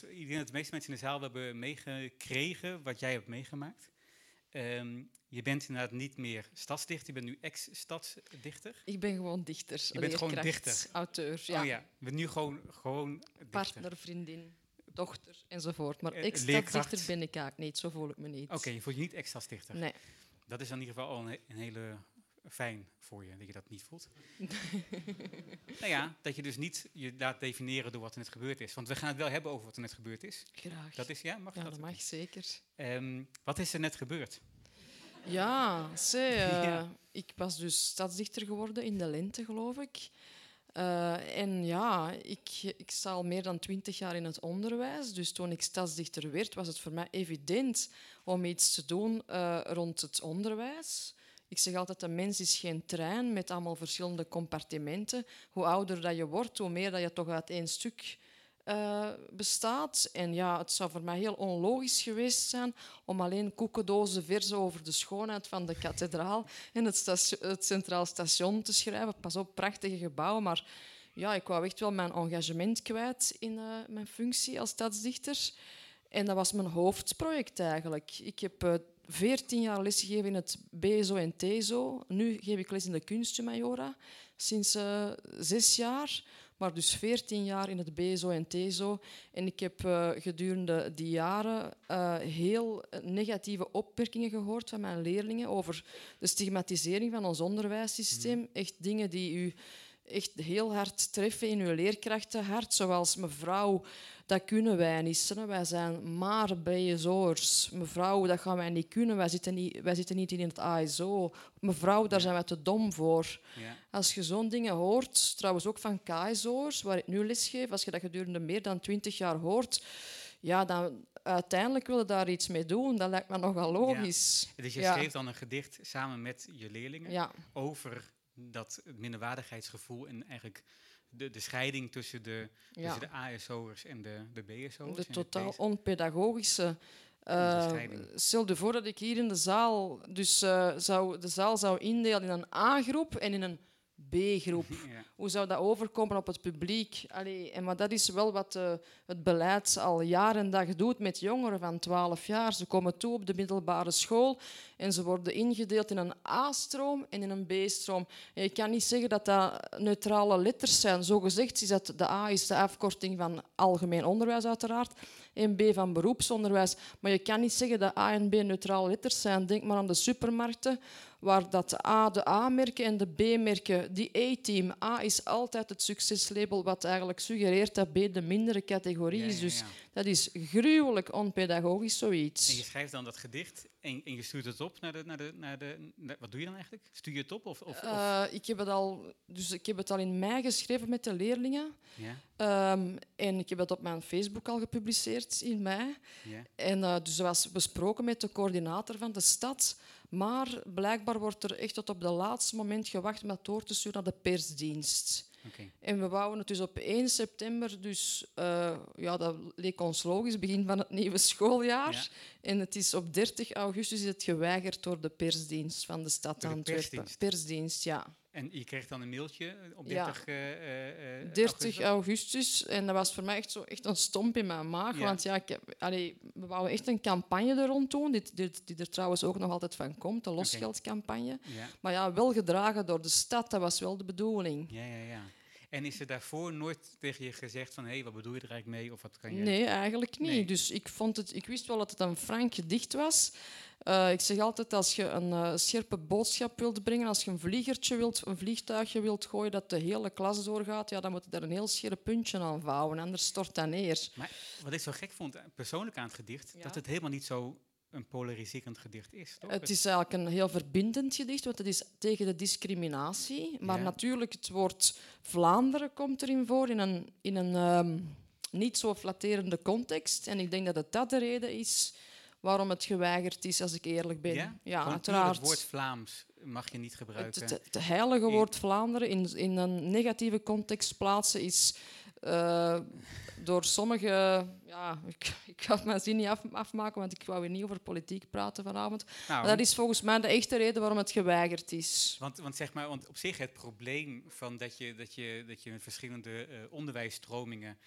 Rut, ik denk dat de meeste mensen in de zaal hebben meegekregen wat jij hebt meegemaakt. Ehm, je bent inderdaad niet meer stadsdichter, je bent nu ex-stadsdichter. Ik ben gewoon dichter. Je bent gewoon dichter. Auteur, ja. Oh ja, je bent nu gewoon, gewoon dichter. Partner, vriendin, dochter enzovoort. Maar uh, ex-stadsdichter ben ik eigenlijk niet, zo voel ik me niet. Oké, je voelt je niet ex-stadsdichter? Nee. Dat is in ieder geval al een, een hele fijn voor je dat je dat niet voelt. [LAUGHS] nou ja, dat je dus niet je laat definiëren door wat er net gebeurd is. Want we gaan het wel hebben over wat er net gebeurd is. Graag. Dat is, ja, mag ja, dat? dat mag zeker. Um, wat is er net gebeurd? Ja, ze, uh, [LAUGHS] ja. ik was dus stadsdichter geworden in de lente, geloof ik. Uh, en ja, ik, ik sta al meer dan twintig jaar in het onderwijs. Dus toen ik stadsdichter werd, was het voor mij evident om iets te doen uh, rond het onderwijs. Ik zeg altijd, een mens is geen trein met allemaal verschillende compartimenten. Hoe ouder dat je wordt, hoe meer dat je toch uit één stuk uh, bestaat. En ja, het zou voor mij heel onlogisch geweest zijn om alleen koekendozen verzen over de schoonheid van de kathedraal en het, station, het Centraal Station te schrijven. Pas op, prachtige gebouwen, maar ja, ik wou echt wel mijn engagement kwijt in uh, mijn functie als stadsdichter. En dat was mijn hoofdproject eigenlijk. Ik heb uh, 14 jaar lesgegeven in het BSO en TSO. Nu geef ik les in de kunstmajora sinds uh, zes jaar. Maar dus 14 jaar in het BSO en TSO. En ik heb uh, gedurende die jaren uh, heel negatieve opmerkingen gehoord van mijn leerlingen over de stigmatisering van ons onderwijssysteem. Mm. Echt dingen die u echt heel hard treffen in uw leerkrachtenhart. Zoals mevrouw, dat kunnen wij niet. Wij zijn maar BSO'ers. Mevrouw, dat gaan wij niet kunnen. Wij zitten niet, wij zitten niet in het ASO. Mevrouw, daar zijn wij te dom voor. Ja. Als je zo'n dingen hoort, trouwens ook van KSO'ers, waar ik nu les geef, als je dat gedurende meer dan twintig jaar hoort, ja, dan uiteindelijk willen daar iets mee doen. Dat lijkt me nogal logisch. Ja. Dus je ja. schreef dan een gedicht samen met je leerlingen over dat minderwaardigheidsgevoel en eigenlijk de, de scheiding tussen de, ja. tussen de ASO'ers en de, de BSO'ers. De totaal de onpedagogische. Uh, stel je voor dat ik hier in de zaal, dus uh, zou, de zaal zou indelen in een A-groep en in een B-groep. [LAUGHS] Ja. Hoe zou dat overkomen op het publiek? Allee, en maar dat is wel wat uh, het beleid al jaren en dag doet met jongeren van 12 jaar. Ze komen toe op de middelbare school en ze worden ingedeeld in een A-stroom en in een B-stroom. Je kan niet zeggen dat dat neutrale letters zijn. Zo gezegd is dat de A is de afkorting van algemeen onderwijs uiteraard en B van beroepsonderwijs. Maar je kan niet zeggen dat A en B neutrale letters zijn. Denk maar aan de supermarkten waar dat de A de A-merken en de B-merken, die A-team. A is altijd het succeslabel wat eigenlijk suggereert dat B de mindere categorie is. Dus dat is gruwelijk onpedagogisch, zoiets. En je schrijft dan dat gedicht en, en je stuurt het op naar de, naar de, naar de, naar, Wat doe je dan eigenlijk? Stuur je het op? Of, of, uh, ik, heb het al, dus ik heb het al in mei geschreven met de leerlingen. Ja. Um, en ik heb het op mijn Facebook al gepubliceerd in mei. Ja. En uh, dus dat was besproken met de coördinator van de stad. Maar blijkbaar wordt er echt tot op het laatste moment gewacht met door te sturen naar de persdienst. Okay. En we wouden het dus op 1 september, dus uh, ja, dat leek ons logisch, begin van het nieuwe schooljaar. Ja. En het is op 30 augustus is het geweigerd door de persdienst van de stad de Antwerpen. Persdienst. persdienst, ja. En je kreeg dan een mailtje op 30, ja. uh, uh, 30 augustus. augustus. En dat was voor mij echt, zo, echt een stomp in mijn maag. Ja. Want ja, ik heb, allee, we wouden echt een campagne er rond doen, die, die, die, er trouwens ook nog altijd van komt, de losgeldcampagne. Okay. Ja. Maar ja, wel gedragen door de stad, dat was wel de bedoeling. Ja, ja, ja. En is er daarvoor nooit tegen je gezegd van, hé, hey, wat bedoel je er eigenlijk mee? Of wat kan je... Nee, eigenlijk niet. Nee. Dus ik, vond het, ik wist wel dat het een frank gedicht was. Eh, ik zeg altijd, als je een eh, scherpe boodschap wilt brengen, als je een vliegertje wilt, een vliegtuigje wilt gooien dat de hele klas doorgaat, ja, dan moet je daar een heel scherp puntje aan vouwen, anders stort dat neer. Maar wat ik zo gek vond, eh, persoonlijk aan het gedicht, Ja. dat het helemaal niet zo een polariserend gedicht is, toch? Het is eigenlijk een heel verbindend gedicht, want het is tegen de discriminatie. Maar Ja. natuurlijk, het woord Vlaanderen komt erin voor in een, in een ehm, niet zo flatterende context. En ik denk dat het dat de reden is waarom het geweigerd is, als ik eerlijk ben. ja? Uiteraard. Het woord Vlaams mag je niet gebruiken. Het, het, het heilige woord Vlaanderen in, in een negatieve context plaatsen is eh, door sommige... Ja, ik, [LAUGHS] ik ga mijn zin niet af, afmaken, want ik wou weer niet over politiek praten vanavond. Nou, Maar dat is volgens mij de echte reden waarom het geweigerd is. Want, want, zeg maar, want op zich het probleem van dat je, dat je, dat je met verschillende eh, onderwijsstromingen.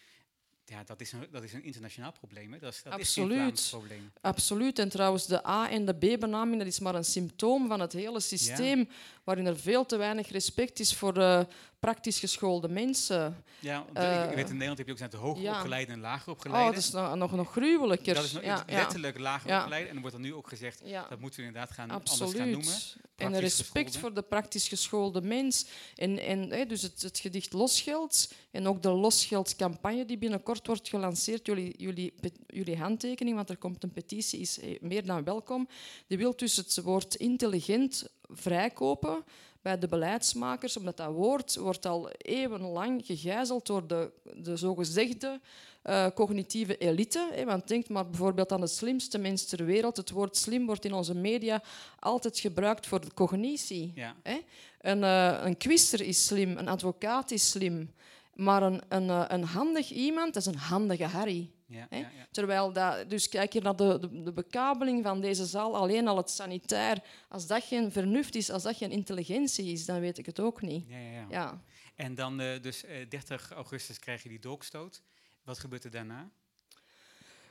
Ja, dat is, een, dat is een internationaal probleem. Hè? Dat is, dat Absoluut. Probleem. Absoluut. En trouwens, de A- en de B-benaming dat is maar een symptoom van het hele systeem, waarin er veel te weinig respect is voor eh, praktisch geschoolde mensen. Ja, want Eh, ik weet in Nederland heb je ook zijn hoger ja. opgeleide en lager Oh, opgeleide. dat is nog, nog, nog gruwelijker. Dat is nog ja, ja, letterlijk lager Ja. opgeleide. En er wordt dan nu ook gezegd, ja. dat moeten we inderdaad gaan, anders gaan noemen. Absoluut. En respect geschoolde. voor de praktisch geschoolde mens. En, en, hè, dus het, het gedicht Losgeld en ook de Losgeldcampagne die binnenkort wordt gelanceerd. Jullie, jullie, jullie handtekening, want er komt een petitie, is eh, meer dan welkom. Die wil dus het woord intelligent vrijkopen bij de beleidsmakers, omdat dat woord wordt al eeuwenlang gegijzeld door de, de zogezegde eh, cognitieve elite. Hè. Want denk maar bijvoorbeeld aan de slimste mens ter wereld. Het woord slim wordt in onze media altijd gebruikt voor de cognitie. Ja. Hè? Een, eh, een quizzer is slim, een advocaat is slim. Maar een, een, eh, een handig iemand, dat is een handige Harry. Ja, ja, ja. Terwijl dat, dus kijk je naar de, de, de bekabeling van deze zaal, alleen al het sanitair. Als dat geen vernuft is, als dat geen intelligentie is, dan weet ik het ook niet. Ja, ja, ja. Ja. En dan eh, dus eh, 30 augustus krijg je die dolkstoot. Wat gebeurt er daarna?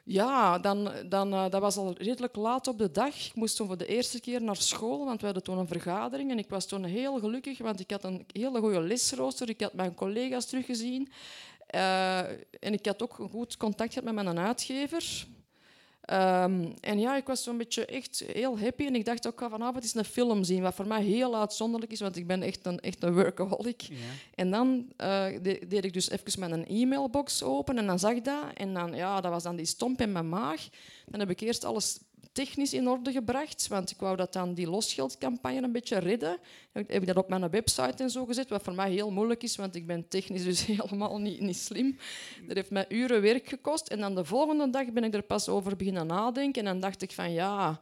Ja, dan, dan, eh, dat was al redelijk laat op de dag. Ik moest toen voor de eerste keer naar school, want we hadden toen een vergadering. En ik was toen heel gelukkig, want ik had een hele goede lesrooster. Ik had mijn collega's teruggezien. Eh, en ik had ook een goed contact gehad met mijn uitgever. Ehm, en ja, ik was zo'n beetje echt heel happy. En ik dacht ook, ik ga vanavond eens een film zien, wat voor mij heel uitzonderlijk is, want ik ben echt een, echt een workaholic. Ja. En dan eh, de- deed ik dus even met een e-mailbox open en dan zag ik dat. En dan, ja, dat was dan die stomp in mijn maag. Dan heb ik eerst alles technisch in orde gebracht, want ik wou dat dan die losgeldcampagne een beetje redden. Dan heb ik dat op mijn website en zo gezet, wat voor mij heel moeilijk is, want ik ben technisch dus [LAUGHS] helemaal niet, niet slim. Dat heeft mij uren werk gekost. En dan de volgende dag ben ik er pas over beginnen nadenken. En dan dacht ik van, ja...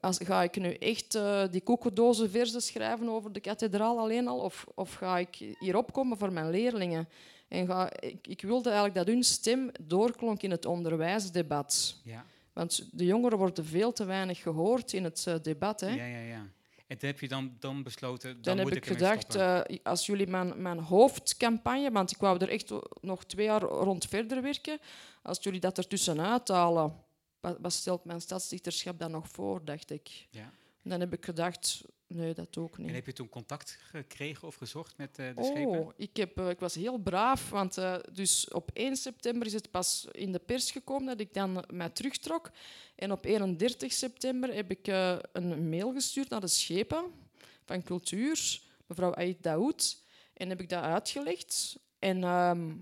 Als, ga ik nu echt eh, die koekendozen verzen schrijven over de kathedraal alleen al? Of, of ga ik hier opkomen voor mijn leerlingen? En ga, ik, ik wilde eigenlijk dat hun stem doorklonk in het onderwijsdebat. Ja. Want de jongeren worden veel te weinig gehoord in het eh, debat. Hè? ja, ja, ja. En heb je dan, dan besloten, dan, Dan heb moet ik gedacht, eh, als jullie mijn, mijn hoofdcampagne, want ik wou er echt nog twee jaar rond verder werken, als jullie dat ertussenuit halen, wat, wat stelt mijn stadsdichterschap dan nog voor, dacht ik. ja. En dan heb ik gedacht, nee, dat ook niet. En heb je toen contact gekregen of gezocht met eh, de schepen? Oh, ik, heb, eh, ik was heel braaf, want eh, dus op 1 september is het pas in de pers gekomen dat ik dan mij terugtrok. En op 31 september heb ik een mail gestuurd naar de schepen van cultuur, mevrouw Aïd Daoud, en heb ik dat uitgelegd. En ehm,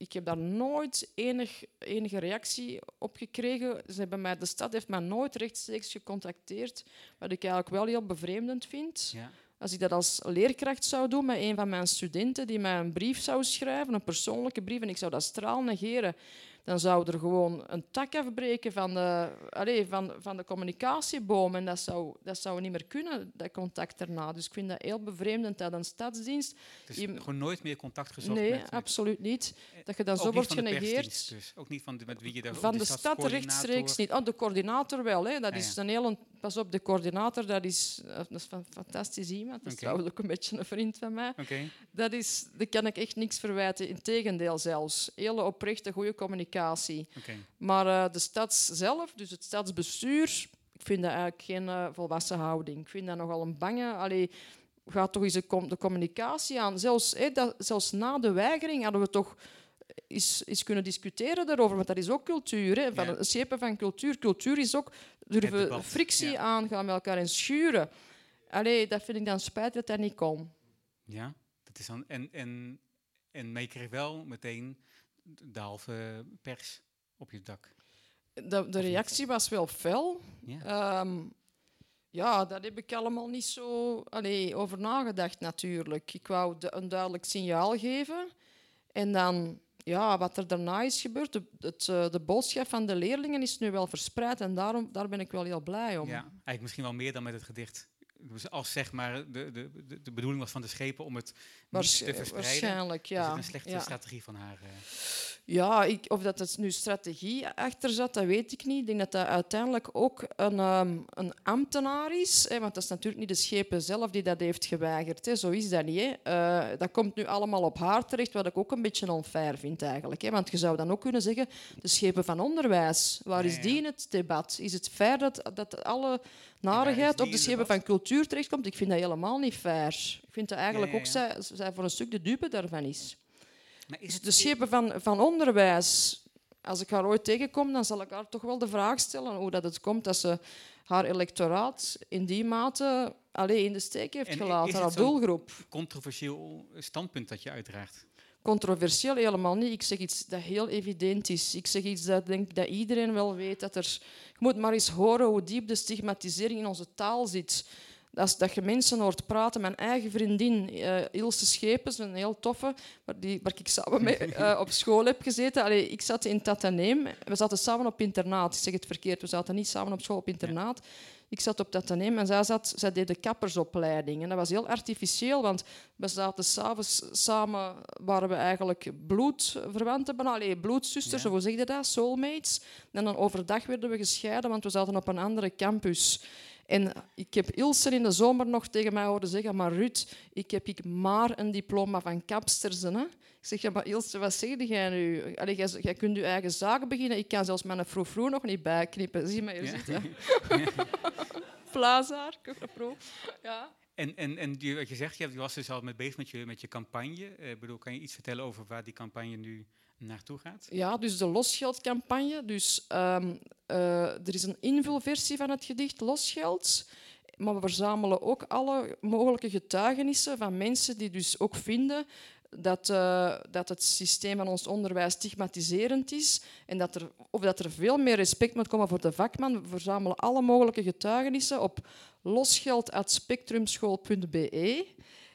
ik heb daar nooit enig, enige reactie op gekregen. Ze hebben mij, de stad heeft mij nooit rechtstreeks gecontacteerd, wat ik eigenlijk wel heel bevreemdend vind. Ja. Als ik dat als leerkracht zou doen met een van mijn studenten die mij een brief zou schrijven, een persoonlijke brief, en ik zou dat straal negeren, dan zou er gewoon een tak afbreken van de, allee, van, van de communicatieboom. En dat zou, dat zou niet meer kunnen, dat contact daarna. Dus ik vind dat heel bevreemdend dat een stadsdienst... Dus Je- gewoon nooit meer contact gezocht nee, met, absoluut niet. Dat je dan zo wordt genegeerd. dus. Ook niet van de, met wie je daar Van de stad rechtstreeks niet. Oh, de coördinator wel. Hè. Dat Ah, is een hele... Pas op, de coördinator, dat is, eh, dat is een fantastisch iemand. Dat is trouwens ook een beetje een vriend van mij. Dat is, daar kan ik echt niks verwijten. Integendeel zelfs. Hele oprechte, goede communicatie. Maar eh, de stad zelf, dus het stadsbestuur, ik vind dat eigenlijk geen eh, volwassen houding. Ik vind dat nogal een bange... Allee, ga toch eens de, com- de communicatie aan. Zelfs, dat, zelfs na de weigering hadden we toch eens, eens kunnen discussiëren daarover, want dat is ook cultuur. Hè, van het schepen van cultuur. Cultuur is ook durven frictie aangaan met elkaar en schuren. Allee, dat vind ik dan spijt dat dat niet kon. Ja, dat is dan, en, en, en je kreeg wel meteen de halve pers op je dak. De, de reactie was wel fel. Ja. Ehm, ja, daar heb ik allemaal niet zo allee, over nagedacht natuurlijk. Ik wou de- een duidelijk signaal geven. En dan, ja, wat er daarna is gebeurd, de, het, eh, de boodschap van de leerlingen is nu wel verspreid. En daarom, daar ben ik wel heel blij om. Ja, eigenlijk misschien wel meer dan met het gedicht. Dus als zeg maar de, de, de, bedoeling was van de schepen om het niet Waarsch- te verspreiden, waarschijnlijk, is ja. het een slechte ja. strategie van haar. eh. Ja, ik, of dat het nu strategie achter zat, dat weet ik niet. Ik denk dat dat uiteindelijk ook een, ehm, een ambtenaar is. Hè, want dat is natuurlijk niet de schepen zelf die dat heeft geweigerd. Hè. Zo is dat niet. Hè. Eh, dat komt nu allemaal op haar terecht, wat ik ook een beetje onfair vind eigenlijk. Hè. Want je zou dan ook kunnen zeggen, de schepen van onderwijs, waar is die in het debat? Is het fair dat, dat alle narigheid op de schepen van cultuur terechtkomt? Ik vind dat helemaal niet fair. Ik vind dat eigenlijk ook zij, zij voor een stuk de dupe daarvan is. Maar is het de schepen van, van onderwijs, als ik haar ooit tegenkom, dan zal ik haar toch wel de vraag stellen hoe dat het komt dat ze haar electoraat in die mate alleen in de steek heeft En gelaten, haar doelgroep. controversieel standpunt dat je uitdraagt? Controversieel helemaal niet. Ik zeg iets dat heel evident is. Ik zeg iets dat denk dat iedereen wel weet. Dat er, je moet maar eens horen hoe diep de stigmatisering in onze taal zit. Dat, dat je mensen hoort praten. Mijn eigen vriendin, eh, Ilse Schepens, een heel toffe, waar, die, waar ik samen mee [LAUGHS] eh, op school heb gezeten. Allee, ik zat in Tataneem. We zaten samen op internaat. Ik zeg het verkeerd, we zaten niet samen op school op internaat. Ik zat op Tataneem en zij, zat, zij deed de kappersopleiding. En dat was heel artificieel, want we zaten s'avonds samen, waren we eigenlijk bloedverwanten. Allee, bloedzusters, Ja. hoe zeg je dat? Soulmates. En dan overdag werden we gescheiden, want we zaten op een andere campus. En ik heb Ilse in de zomer nog tegen mij horen zeggen, maar Ruud, ik heb ik maar een diploma van kapsters. Hè? Ik zeg, ja, maar Ilse, wat zeg jij nu? Allee, jij, jij kunt je eigen zaak beginnen. Ik kan zelfs mijn froe nog niet bijknippen. Zie maar hier Ja. zitten. [LAUGHS] Plazaar, pro. Ja. En, en, en wat je zegt, je was dus al mee bezig met je, met je campagne. Eh, bedoel, kan je iets vertellen over waar die campagne nu naartoe gaat? Ja, dus de losgeldcampagne. Dus, ehm, eh, er is een invulversie van het gedicht Losgeld. Maar we verzamelen ook alle mogelijke getuigenissen van mensen die dus ook vinden dat, eh, dat het systeem van ons onderwijs stigmatiserend is en dat er, of dat er veel meer respect moet komen voor de vakman. We verzamelen alle mogelijke getuigenissen op losgeld.spectrumschool.be.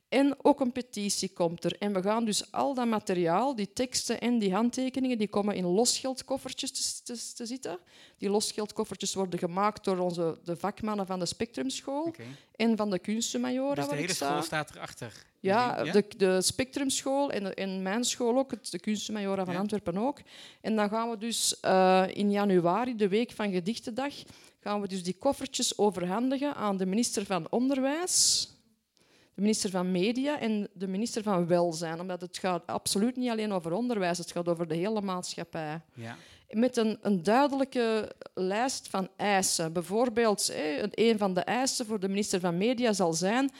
En ook een petitie komt er. En we gaan dus al dat materiaal, die teksten en die handtekeningen, die komen in losgeldkoffertjes te, te, te zitten. Die losgeldkoffertjes worden gemaakt door onze, de vakmannen van de Spectrumschool en van de Kunstenmajora, Dus de hele school staat erachter? Ja, Jullie- De, de Spectrumschool en, de- en mijn school ook, de Kunstenmajora van Ja. Antwerpen ook. En dan gaan we dus eh, in januari, de week van Gedichtendag, gaan we dus die koffertjes overhandigen aan de minister van Onderwijs, de minister van Media en de minister van Welzijn. Omdat het gaat absoluut niet alleen over onderwijs, het gaat over de hele maatschappij Ja. met een, een duidelijke lijst van eisen. Bijvoorbeeld, een van de eisen voor de minister van Media zal zijn...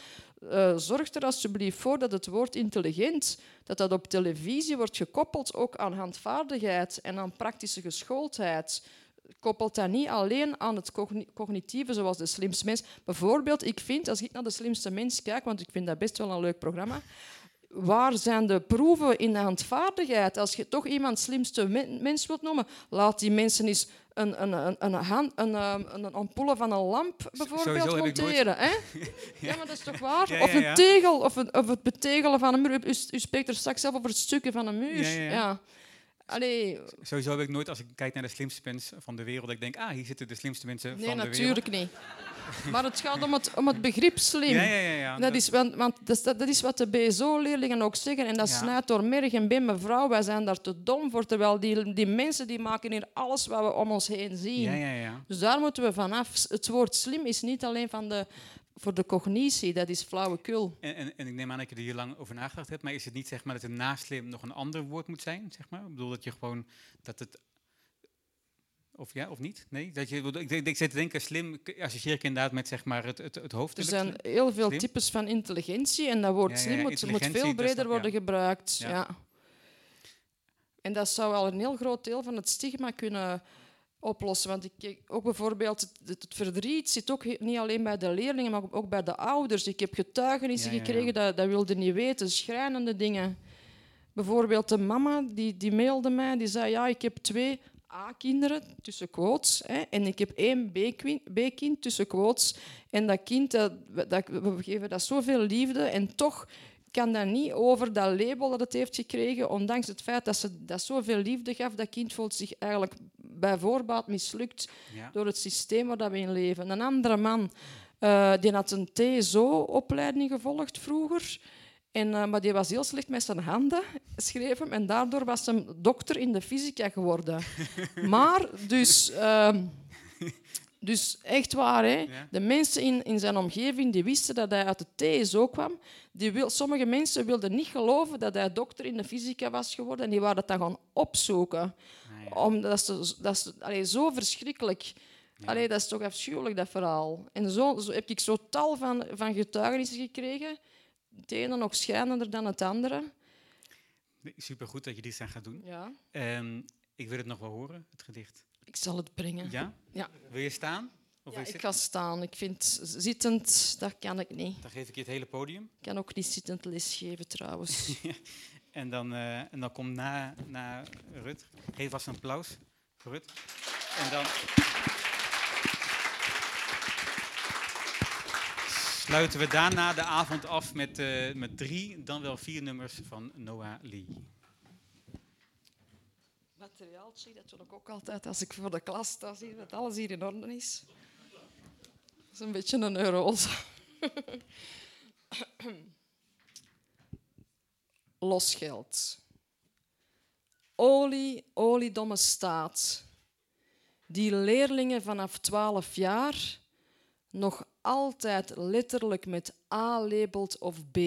eh, zorg er alsjeblieft voor dat het woord intelligent dat dat op televisie wordt gekoppeld ook aan handvaardigheid en aan praktische geschooldheid. Koppelt dat niet alleen aan het cogni- cognitieve, zoals de slimste mens. Bijvoorbeeld, ik vind, als ik naar de slimste mens kijk, want ik vind dat best wel een leuk programma, Waar zijn de proeven in de handvaardigheid? Als je toch iemand slimste men- mens wilt noemen, laat die mensen eens een, een, een, een, hand, een, ehm, een, een ampoule van een lamp bijvoorbeeld monteren. Hè? [LAUGHS] ja. maar dat is toch waar? Ja, Of een tegel, of, een, of het betegelen van een muur. U, u spreekt er straks zelf over het stukken van een muur. Ja. Allee, Sowieso heb ik nooit, als ik kijk naar de slimste mensen van de wereld, dat ik denk, ah, hier zitten de slimste mensen nee, van de wereld. natuurlijk niet. [LAUGHS] Maar het gaat om het, om het begrip slim. Ja, ja, ja. ja. Dat is, want want dat, is, dat is wat de BSO-leerlingen ook zeggen. En dat Ja. snijdt door merg en been. Mevrouw, wij zijn daar te dom voor. Terwijl die, die mensen die maken hier alles wat we om ons heen zien. ja, ja, ja. Dus daar moeten we vanaf. Het woord slim is niet alleen van de, voor de cognitie. Dat is flauwekul. En, en, en ik neem aan dat je er hier lang over nagedacht hebt, maar is het niet zeg maar, dat een naslim nog een ander woord moet zijn? Zeg maar? Ik bedoel dat je gewoon dat het Of ja, of niet? Nee? Dat je, ik, ik, ik zit te denken, slim associeer ik inderdaad met zeg maar, het, het, het hoofd. Er zijn heel veel Slim? types van intelligentie en dat woord Ja, ja, slim moet, moet veel dat breder ja. worden gebruikt. Ja. En dat zou al een heel groot deel van het stigma kunnen oplossen. Want ik ook bijvoorbeeld, het, het- verdriet zit ook niet alleen bij de leerlingen, maar ook bij de ouders. Ik heb getuigenissen Ja, ja, ja. gekregen dat, dat wilde niet weten, schrijnende dingen. Bijvoorbeeld de mama die, die mailde mij, die zei ja, ik heb twee A-kinderen, tussen quotes, hè, en ik heb één B-kin- B-kind, tussen quotes. En dat kind, dat, dat, we geven dat zoveel liefde en toch kan dat niet over dat label dat het heeft gekregen, ondanks het feit dat ze dat zoveel liefde gaf. Dat kind voelt zich eigenlijk bij voorbaat mislukt Ja. door het systeem waar we in leven. Een andere man eh, die had een TSO-opleiding gevolgd vroeger. En, eh, maar die was heel slecht met zijn handen, schreef hem. En daardoor was hij dokter in de fysica geworden. [LAUGHS] maar, dus, ehm, dus echt waar, hè? Ja. de mensen in, in zijn omgeving die wisten dat hij uit de TSO kwam. Die wil, sommige mensen wilden niet geloven dat hij dokter in de fysica was geworden. En die waren dat dan gaan opzoeken Nou ja. omdat ze, dat is allee, zo verschrikkelijk. Ja. Allee, dat is toch afschuwelijk, dat verhaal. En zo, zo heb ik zo tal van, van getuigenissen gekregen. Het ene nog schijnender dan het andere. Supergoed dat je dit zijn gaat doen. Ja. Ehm, ik wil het nog wel horen, het gedicht. Ik zal het brengen. Ja? Ja. Wil je staan? Of Ja, je ik ga staan. Ik vind zittend, dat kan ik niet. Dan geef ik je het hele podium. Ik kan ook niet zittend lesgeven, trouwens. [LAUGHS] En dan, eh, en dan komt na, na Rut. Geef vast een applaus voor Rut. En dan. Sluiten we daarna de avond af met, eh, met drie, dan wel vier nummers van Noah Lee. Materiaaltje, dat doe ik ook altijd als ik voor de klas sta, zie je dat alles hier in orde is. Dat is een beetje een neurose. [COUGHS] Losgeld. Olie, oliedomme staat. Die leerlingen vanaf 12 jaar nog altijd letterlijk met A labelt of B.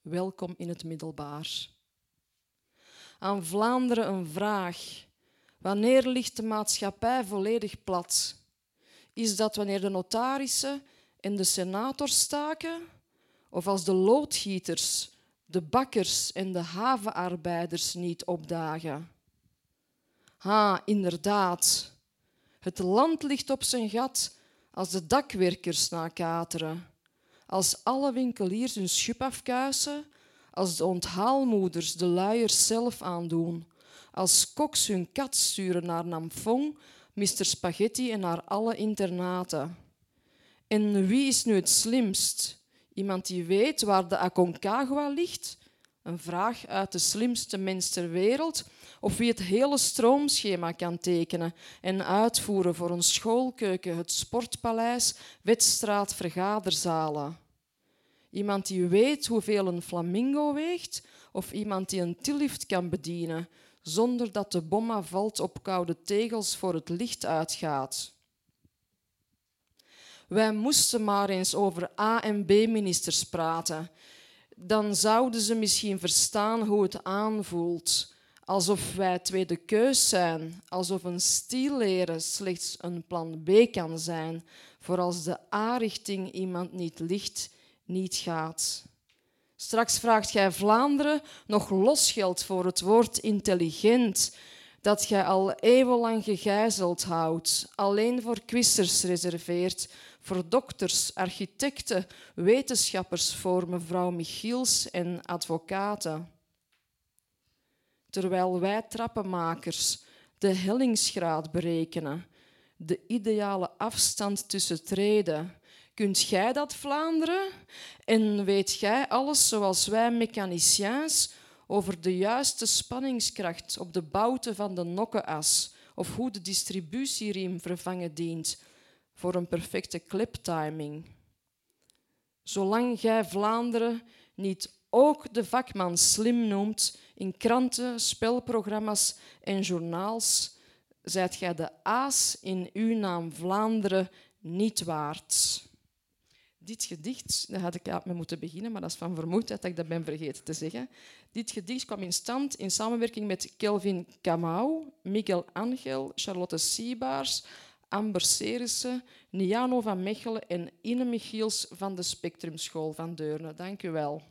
Welkom in het middelbaar aan Vlaanderen een vraag. Wanneer ligt de maatschappij volledig plat? Is dat wanneer de notarissen en de senators staken? Of als de loodgieters, de bakkers en de havenarbeiders niet opdagen? Ha, inderdaad. Het land ligt op zijn gat als de dakwerkers nakateren. Als alle winkeliers hun schub afkuisen als de onthaalmoeders de luiers zelf aandoen, als koks hun kat sturen naar Namfong, Mr. Spaghetti en naar alle internaten. En wie is nu het slimst? Iemand die weet waar de Aconcagua ligt? Een vraag uit de slimste mens ter wereld? Of wie het hele stroomschema kan tekenen en uitvoeren voor een schoolkeuken, het sportpaleis, wedstraat, vergaderzalen? Iemand die weet hoeveel een flamingo weegt, of iemand die een tillift kan bedienen zonder dat de bomma valt op koude tegels voor het licht uitgaat. Wij moesten maar eens over A- en B-ministers praten. Dan zouden ze misschien verstaan hoe het aanvoelt. Alsof wij tweede keus zijn, alsof een stielleren slechts een plan B kan zijn, voor als de A-richting iemand niet ligt niet gaat. Straks vraagt gij Vlaanderen nog losgeld voor het woord intelligent, dat gij al eeuwenlang gegijzeld houdt, alleen voor quizers reserveert, voor dokters, architecten, wetenschappers, voor mevrouw Michiels en advocaten. Terwijl wij trappenmakers de hellingsgraad berekenen, de ideale afstand tussen treden, Kunt jij dat, Vlaanderen? En weet jij alles zoals wij mechaniciens over de juiste spanningskracht op de bouten van de nokkenas of hoe de distributieriem vervangen dient voor een perfecte cliptiming? Zolang jij Vlaanderen niet ook de vakman slim noemt in kranten, spelprogramma's en journaals, zijt gij de aas in uw naam Vlaanderen niet waard. Dit gedicht, daar had ik mee moeten beginnen, maar dat is van vermoedheid dat ik dat ben vergeten te zeggen. Dit gedicht kwam in stand in samenwerking met Kelvin Kamau, Miguel Angel, Charlotte Siebaars, Amber Serissen, Niano van Mechelen en Ine Michiels van de Spectrumschool van Deurne. Dank u wel.